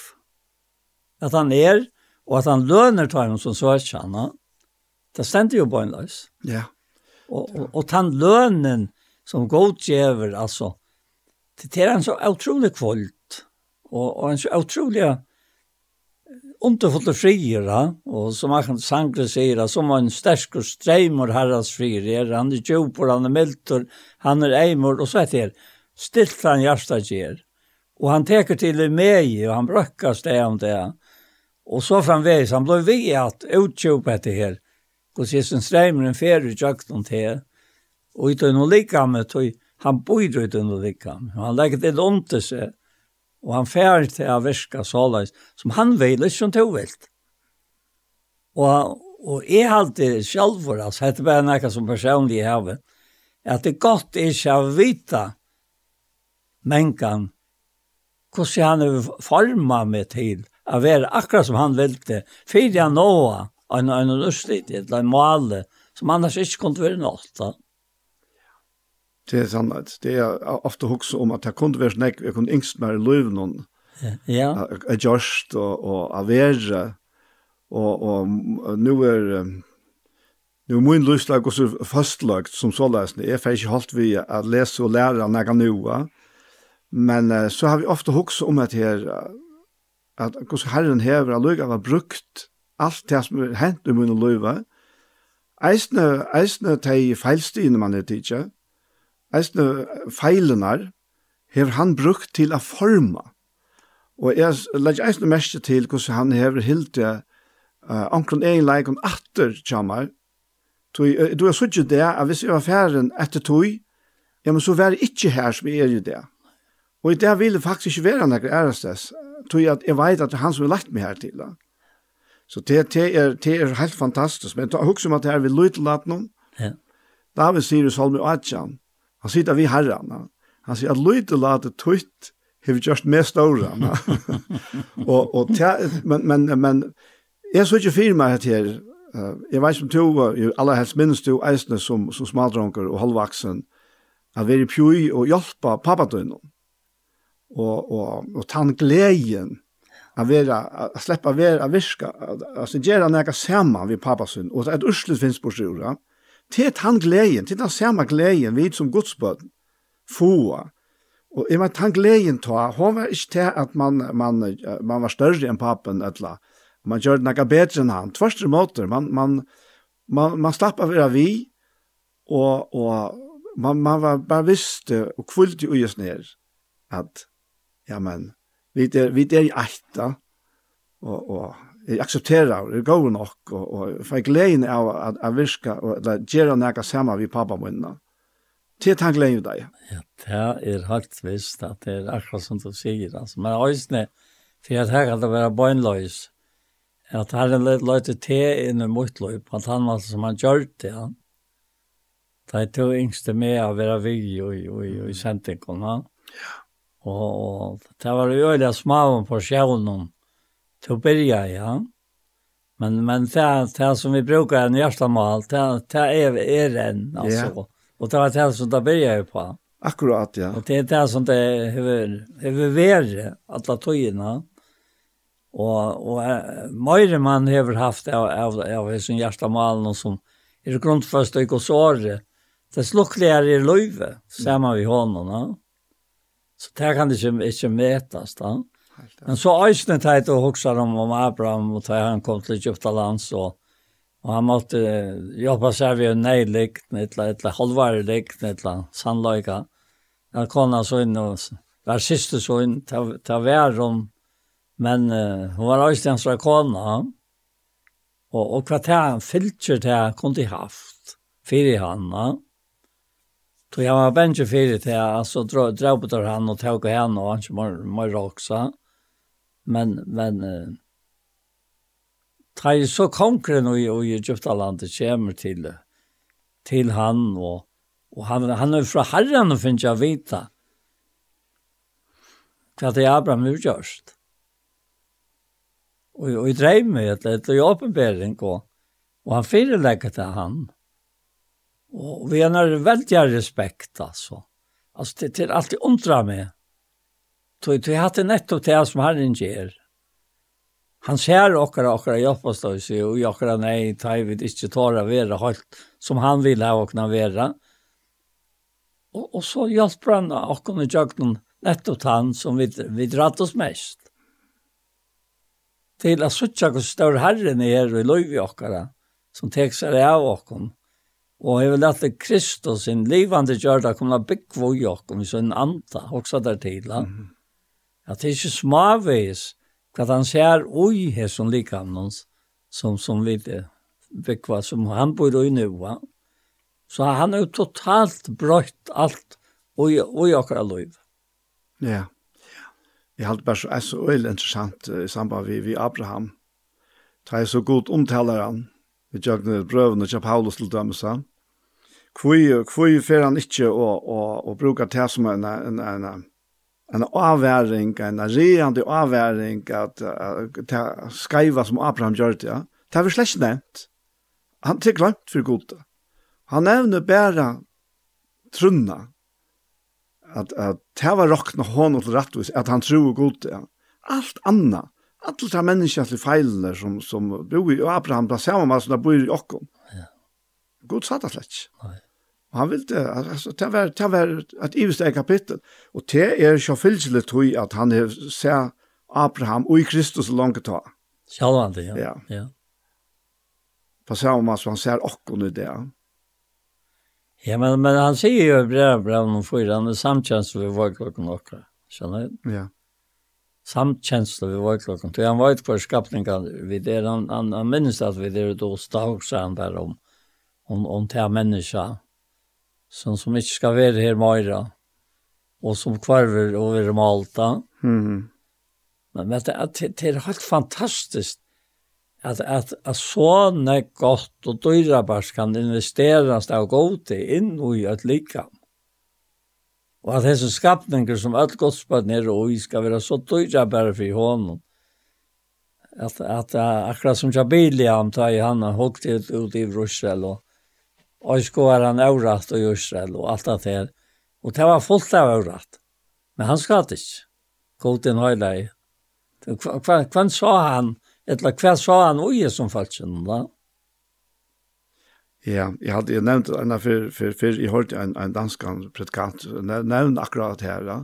At han er, og at han løner tar som søker det stender jo bøgnløs. Ja. Og, og, og den lønen som godgjever, altså, det er en så utrolig kvalt, og, og en så utrolig underfulle frier, og som han sangre sier, som en sterk og streimer herres er, han er djupor, han er meltor, han er eimor, og så etter, stilt han hjertet gjør. Og han teker til i med, og han brøkker sted om det, Og så framvegis, han ble vi at utkjøp etter her. Og sier sin streimer en ferie tjøkt om det. Og uten å like med, tog, han bor uten å like med. Han legger det ondt til seg. Og han fer til å virke såleis, som han vil, ikke som to vil. Og, og jeg har alltid selv for oss, det er bare noe som personlig har vi, at det er godt ikke å vite mennkene hvordan han er formet til å være akkurat som han ville, fyrir han nå en, en utslitt, en male, som annars ikke kunne være nått. Da. Det er sant, Det er ofte hukse om at jeg kunne være snakk, jeg kunne yngst mer i løvnen, ja. adjust og, og av avere, og, og nå er Nu mun lustlag og så fastlagt som så løsende. Jeg får ikke holdt vi å lese og lære når jeg nya. Men så har vi ofte hukse om att här at hvordan Herren hever av allukka var brukt alt det som er hent i munne løyva. Eisne, eisne teg feilstine man er tidsa, eisne feilenar, hever han brukt til a forma. Og jeg legger eisne mest til hvordan han hever hilt det uh, omkron egen leikon atter tjammar. Du er suttje det, at hvis jeg var færen etter tog, ja, men så var det ikke her som er i det. Og i det vil det faktisk ikke være noe ærestes, tror jeg at jeg vet at det er han som har lagt meg her til. Da. Så det, det, er, det er helt fantastisk, men jeg husker om at det er vi løy til at noen. Ja. David sier i Salmi 18, han sier det vi herren. han sier at løy til at det tøyt har vi gjort mest åra. og, og te, men, men, men jeg så ikke fyrer meg her, uh, jeg vet som to, uh, aller helst minnes to eisene som, som smadronker og halvvaksen, at vi er pjøy og hjelpa pappadøynen og, og, og tann gleden att vara att släppa vara att viska alltså göra några samman vid pappa sin och ett urslut finns på sjura till han glädjen till den samma glädjen vid som Guds barn få och i med han glädjen ta hon var inte till att man man man var större än pappan eller man gjorde några bättre än han tvärtom motor man man man man slapp vera vi och och man man var bara visste och kvällte och just ner att ja, men, vi er, vi er i eita, og, og jeg aksepterer, det går nok, og, og for jeg gleder av at jeg virker, og eller, gjør noe sammen med pappa min. Til han gleden deg. Ja, det er helt visst at det er akkurat som du sier, altså. Men øyne, for at her kan det være bøgnløys, at herren løyte te inn i mot motløyp, at han var som han gjør det, ja. Det er to yngste med å være vi og i sendingen, han. Og og det var jo øyla smaven på sjævnen til å byrja, ja. Men, men det, det som vi brukar en hjertemal, det, det er, er en, altså. Yeah. Og det var det som det byrja jo på. Akkurat, ja. Og det er det som det hever vært alle tøyene. Og, og møyre man hever haft av, av, av sin hjertemalen som er grunnførst og ikke såre. Det slukkler er i løyve, sammen vi hånden, ja. Så det kan det ikke, ikke metas da. Men så øyne teit og hokser om, om Abraham og da han kom til Egypta land så og han måtte jobba seg ved en neiligt, et eller halvvarelikt, et eller sannløyga. Han kom så inn og var siste så inn til værum, men uh, hun var øyne hans kona, og, og hva til han fylkjer til han kunne haft, fyrir han, ja. Då jag var bänge för det här så drar drar på där han och tog han och han kör mer också. Men men eh tar så konkret och i Egyptalandet kommer till till han och och han han är från Herren och finns jag vita. Vad det Abraham utgörst. Och och i drömmen att det är uppenbarligen går. Och han fyller läget till han. Og vi har veldig respekt altså. Altså, det till alltid undra meg. mig. Tog vi hade nettopp til som Herren ger. Han ser okkara okkara hjälpa stå seg, og okkara nei, tar vi ikke tåra vera helt som han vil ha okkara vera. Og, og så hjelper han okkara i jöknen nettopp han som vi, vi dratt oss mest. Til at suttja hur større herren er i löjv i okkara som tek sig av okkara Og jeg vil at Kristus, sin livande gjørda, kommer til å bygge vår jokk, om vi anta, også der til. Mm. At det er ikke smavis, hva han ser ui her som likam hans, som, som vi bygge som han bor i nu. Så han er jo totalt brøtt alt ui, ui okkar liv. Ja. Jeg halte bare så, er så veldig interessant i samband med, med Abraham. Det er så god omtaler han, Vi tjøkner brøvene til Paulus til dømmelsen kvui kvui fer han ikkje og og og brukar det som en en en en avværing, en reande avværing at ta skriva som Abraham gjorde, ja. Det har vi slett nevnt. Han tek glemt for god. Han nevner bare trunna. At, at det var råkna hånd til rettvis, at han tror god, ja. Alt anna. Alt det menneskene til feilene som, som bor i Abraham, det er samme med som det bor i okkom god sa det slett. Nei. Og han ville, altså, det var, det var et iveste kapittel. Og det er så fylselig tog at han har sett Abraham og i Kristus langt ta. Sjalvande, ja. Ja. ja. På samme måte som han ser akkurat i det. Ja, men, men han sier jo i brev, brev noen fyra, han er samtjensle ved vår klokken åkere, skjønner du? Ja. Samtjensle ved vår klokken, han vet hva skapningen vi der, han, han, han minnes at vi der, ute hos dag, han der om. Mm om, om det här som, som ikke skal være her mera og som kvarver over malta. Mm. Men vet du, det, det er helt fantastisk at, at, at sånne godt og dyrabars kan investeres av gode inn i et likam. Og at disse skapninger som alt godsbøtt nere og i skal være så døyra bare for hånden. At, at uh, akkurat som Jabiliam tar i handa, hokte ut, ut i Brussel og og sko er han avratt og Israel og alt det her. Og det var fullt av avratt. Men han skatt ikke. God din høylei. Hva sa han, eller hva sa han ui som falskjønnen da? Ja, jeg hadde jeg nevnt en for, for, for jeg hørte en, en dansk predikant nevne akkurat her da,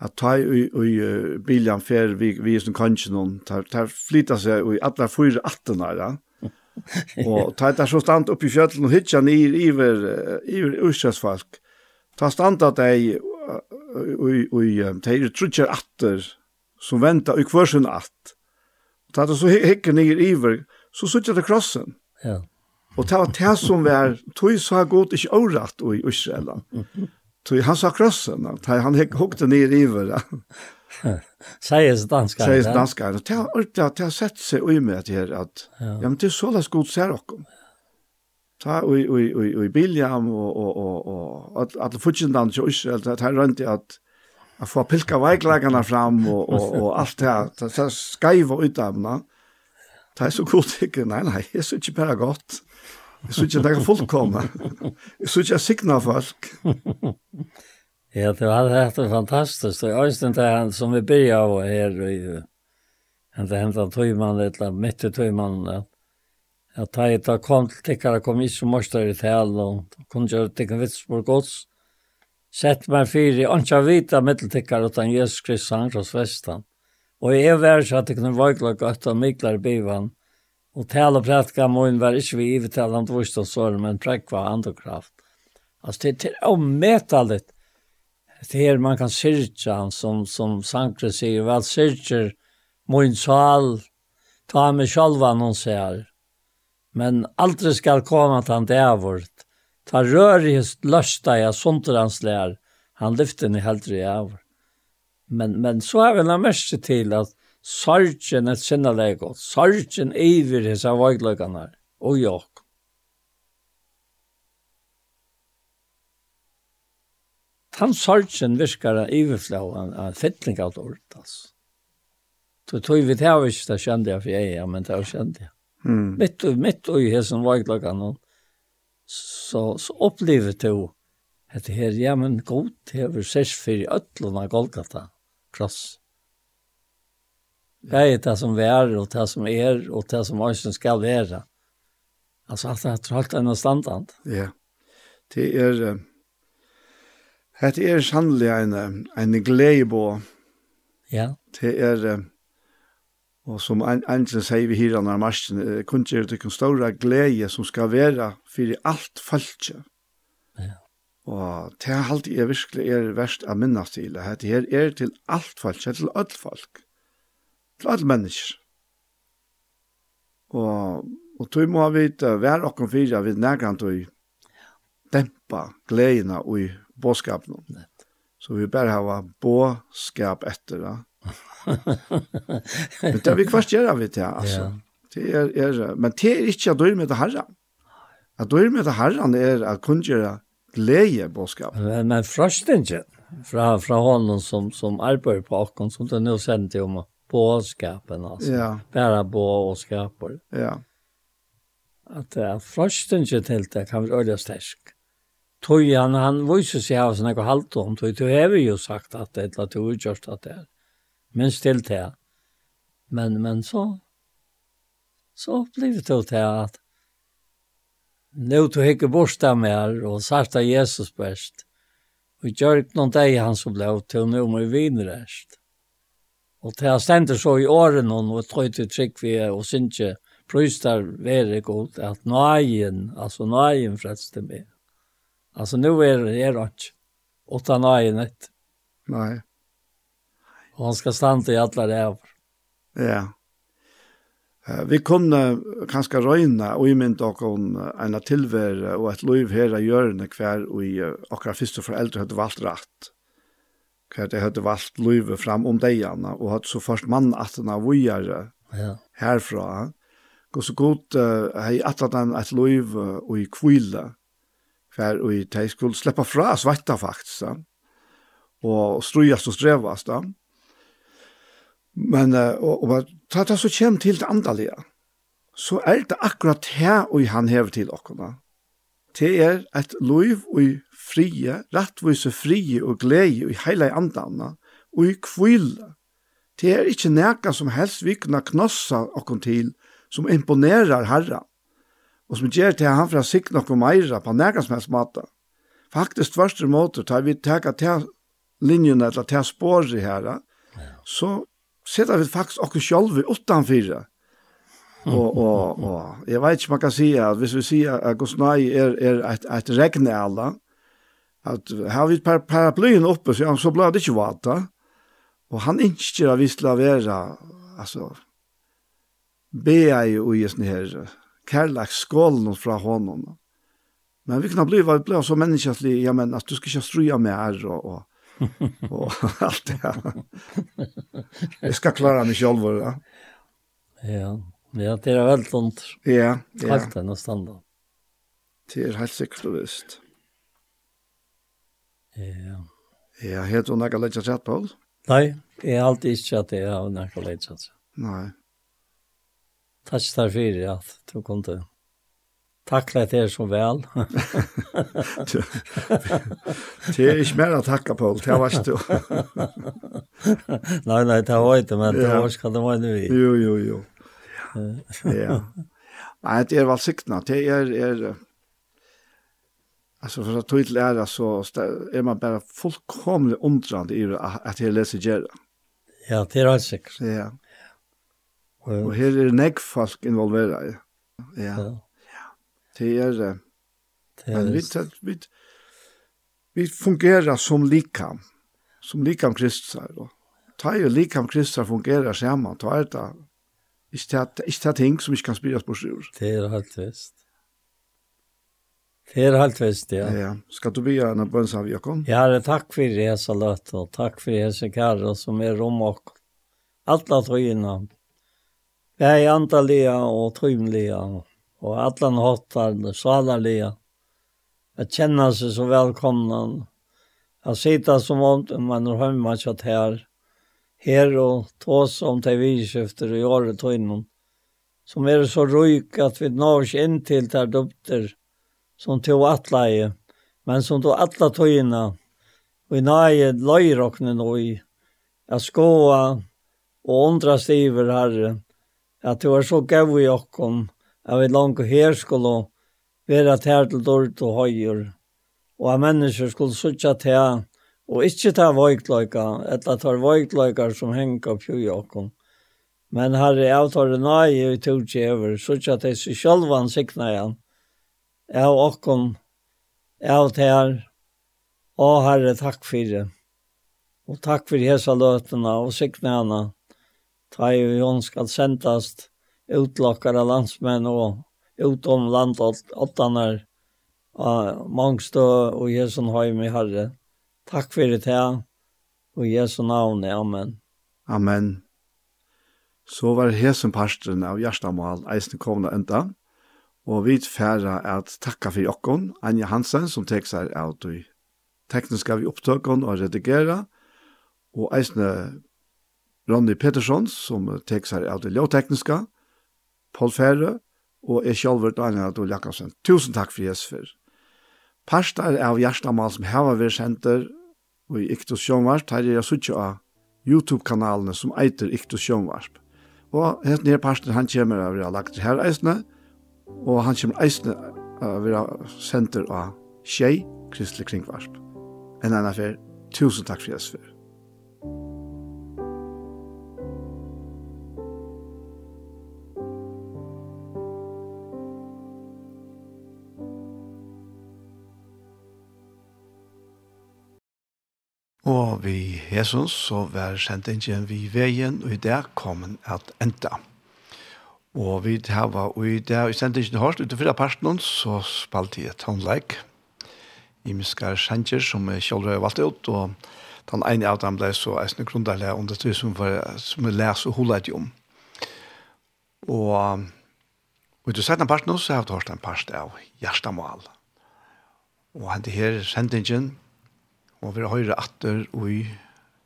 at ta i, i bilen fer vi, vi som kanskje noen, tar, tar flytta seg i alle fyra attene da, ja og ta det så stand opp i fjallet og hitja nir iver, iver ursjøsfalk. Ta stand at de og oi teir trutjer atter som venta i kvørsen att. Ta det så hikker nir iver, så sutja det krossen. Ja. Og ta det som var, tog så har gått ikke året i Israel. Tog han sa krossen, han hukte nir iver. Sägs danska. Sägs danska. Det har ordentligt att jag sett sig i med det här ja men det är så läs god ser och ta oj oj oj och Biljam och och och och att att futchen dans ju så att han rent att att få pilka väglagarna fram och och och allt det här så skajva ut av mig. Det är så gott tycker nej nej det är så inte bara gott. Det är så inte det kan fullkomna. Det är så inte signa folk. Ja, det har haft det fantastiskt. Det är just det här som vi börjar av här i han det hämtar tøymann, eller mitt i tøymann, at at ta et av kom til tikkere kom ikke som morsdag i tal, og kunne gjøre tikkene vits på gods. Sett meg fyri, ikke av vita mitteltikkere utan Jesus Kristus hos Vestan. Og jeg var så at jeg kunne vøyla godt og myklar bivan, og tale og prætka moen var ikke vi ivetale om dvurstadsåren, men prekva andokraft. Altså, det er ometaligt det her man kan sirka han som som Sankre sier, vel sirker min sal ta mig själva noen sier. Men aldri skal komme til han där. Ta rör i lösta jag. Han lyfter ni helt i av. Men men så är väl mest til at sorgen er sinna godt, Sorgen iver vid av vaglögarna. og jokk. han sorgen virkar iverflåan en fettling av dårligt, altså. Så tog vi det av ikke, det kjente jeg, for jeg, ja, men det kjente jeg. Mm. Mitt, og mitt og i hesen var jeg klokka noen, så, så opplever du at det her, ja, men god, det er sess for i øtlen av Golgata, kross. Det er det som vi er, og det som er, og det som også skal være. Altså, at det er trolt enn standant. Ja, det er... Uh Det er sannelig en, en glede på. Ja. Det er, og som Angel sier vi her når marsjen, kun gjør det en stor glede som skal være for alt falskje. Ja. Og det er alltid er virkelig er verst av minnes til. Det her er til alt falskje, til alt folk. Til alle mennesker. Og, og tog må vi vite hver okken fire vi nærkant og dempa gledene og båskap nu. Så vi bare har boskap efter det. men det vi kvart gjør vi det alltså. Det er, er, men det er ikke at du er med det här. Att er med det här är at kun gjøre glede båskap. Men, men fröstingen från från honom som som arbetar på åkken, som det nu sent om båskapen alltså. Ja. Bara båskapor. Ja. Att att ikke helt det kan vara öliga stark tog han, han viser seg av sånne og halte om, tog du har jo sagt at det, eller tog jeg gjørst at det er, men still til. Men, men så, så blir det til at, nå tog jeg ikke bort det mer, og sørte Jesus best, og gjør ikke noen deg han som ble til nå må vi vinrest. Og det stender så i åren, og tog til trygg vi, og synes ikke, prøyster være godt, at nøyen, altså nøyen frelste meg. Alltså nu är det är rätt. Åtta nej net. Nej. Och han ska stanna i alla det här. Ja. Uh, vi kunne kanskje røyne og i mynd om en tilvære og et liv her av hjørne hver og i akkurat første foreldre hadde valgt rett. Hver de hadde valgt livet fram om degene og hadde så først mann at den av vujere ja. herfra. Og så godt uh, hei at den et liv og i kvile for og de skulle slippe fra svetta faktisk, da. og strøyast og strevast. Da. Men og, og ta det så kjem til det andalige, så er det akkurat her og han hever til okkona. Det er et liv og frie, rettvise frie og glede og hele andana, og i kvile. Det er ikke nækka som helst vi kunne knossa okkon til, som imponerar herra og som gjør til han for å sikre noe meira på nærkans mest måte. Faktisk tverster måte, tar vi teka til linjene eller til spåret her, så sitter vi faktisk oss selv utenfor. Og, og, og jeg vet ikke man kan si at hvis vi sier at Gosnai er, er et, et regn alle, at har vi par paraplyen oppe, så, så blir det ikke vata. Og han innskjer at vi skal være, altså, be jeg jo i sånne her, kärleksskålen fra honom. Men vi kunde bli vad blev så menneskelig, ja men at du skal ikke ströja med är og, og, och allt det her. Jeg skal klare meg selv, Ja, ja, ja det er veldig ont. Ja, ja. Allt er noe standard. Det er helt sikkert og visst. Ja. Ja, heter hon något lätt att sätta på? Nei, jeg har alltid inte att det är något lätt att sätta. Nej. Takk der fyrir at du kom til. Takk leit er så vel. Det er ikke mer å takke, Paul. Det var ikke du. Nei, nei, det var ikke, men det var ikke det var nu i. Jo, jo, jo. Ja. Nei, det er vel siktene. Det er, er altså, for å tog til ære, så er man bare fullkomlig undrande i at jeg leser gjerne. Ja, det er helt sikkert. Ja. Og, og her er nekk folk involvera. Ja. ja. ja. Det er det. Er, men vi, vi, vi fungerer som likam. Som likam kristar. Og ta jo likam kristar fungerer saman. Ta er det ikke det ting som ikke kan spyrast på sjur. Det er helt vist. Det er helt vist, ja. Ja, Skal du bygge en bønns av Jakob? Ja, takk for det, så løtt, og takk for det, så kjære, som er om og alt av tøyene. Jeg er antallega og trymlega og alle hottar salarlega. Att känna seg så välkomna. Att sitta som om man har hemmatchat her. Her och tås om det vi i året gör det Som er så ryk at vi når oss inn til der dupter som to alla i. Men som tog alla togina. og i nöje löjrocknen nå i. Jag skåa och undras herre. Herre at det var så gav i okkom, at vi langt her skulle være til til dårlig og høyer, og at mennesker skulle sutja til, og ikke ta vøykløyka, eller ta vøykløyka som henga på i okkom. Men her er avtale nøye i togjever, sutja til seg sjølvan sikna igjen, av okkom, av til Å Herre, takk for det. Og takk for hese løtene og signene ta i hon skal sendast utlokkare landsmenn og utom landåttanar av mangstå og Jesu heim i Herre. Takk for det her, og Jesu navn, amen. Amen. Så var hesen parstren av Gjerstamal eisen komna enda, og vi færa at takka for jokkon, Anja Hansen, som tek seg av du. tekniska vi opptøkken og redigera, og eisne Ronny Petersson, som tek seg av det lovtekniske, Paul Fære, og jeg selv er Daniel Adol Jakobsen. Tusen takk for Jesu for. Parstar av Gjerstamal som hever vi senter, og i Iktus Sjønvarsp, her er jeg suttet av YouTube-kanalene som eiter Iktus Sjønvarsp. Og helt nere parstar, han kommer av å ha lagt her eisene, og han kommer eisene av å senter av Kjei, Kristelig Kringvarsp. En annen affær, tusen takk for Jesper. Og vi Jesus så var sendt ingen vi veien, og i det kom han at enda. Og vi tar og i det vi sendt ingen hørt, utenfor det parten så spalte jeg et håndleik. I miskar sjanger som jeg selv har valgt ut, og den ene av dem ble så eisende grunnleik under det som, var, som jeg leser og holdet om. Og Og du sett en part nå, så har du hørt en part av Gjerstamal. Og han til her sendingen, Og vi høyre atter i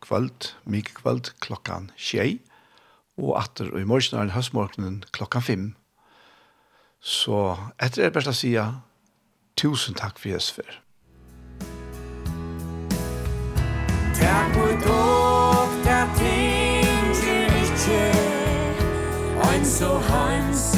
kvöld, mik kvöld, klokkan tjei, og atter i morgen morgenen, høstmorgenen, klokkan fem. Så etter det er best å si, tusen takk for Jesper. Takk for dog, der tinger ikke, ein so hans,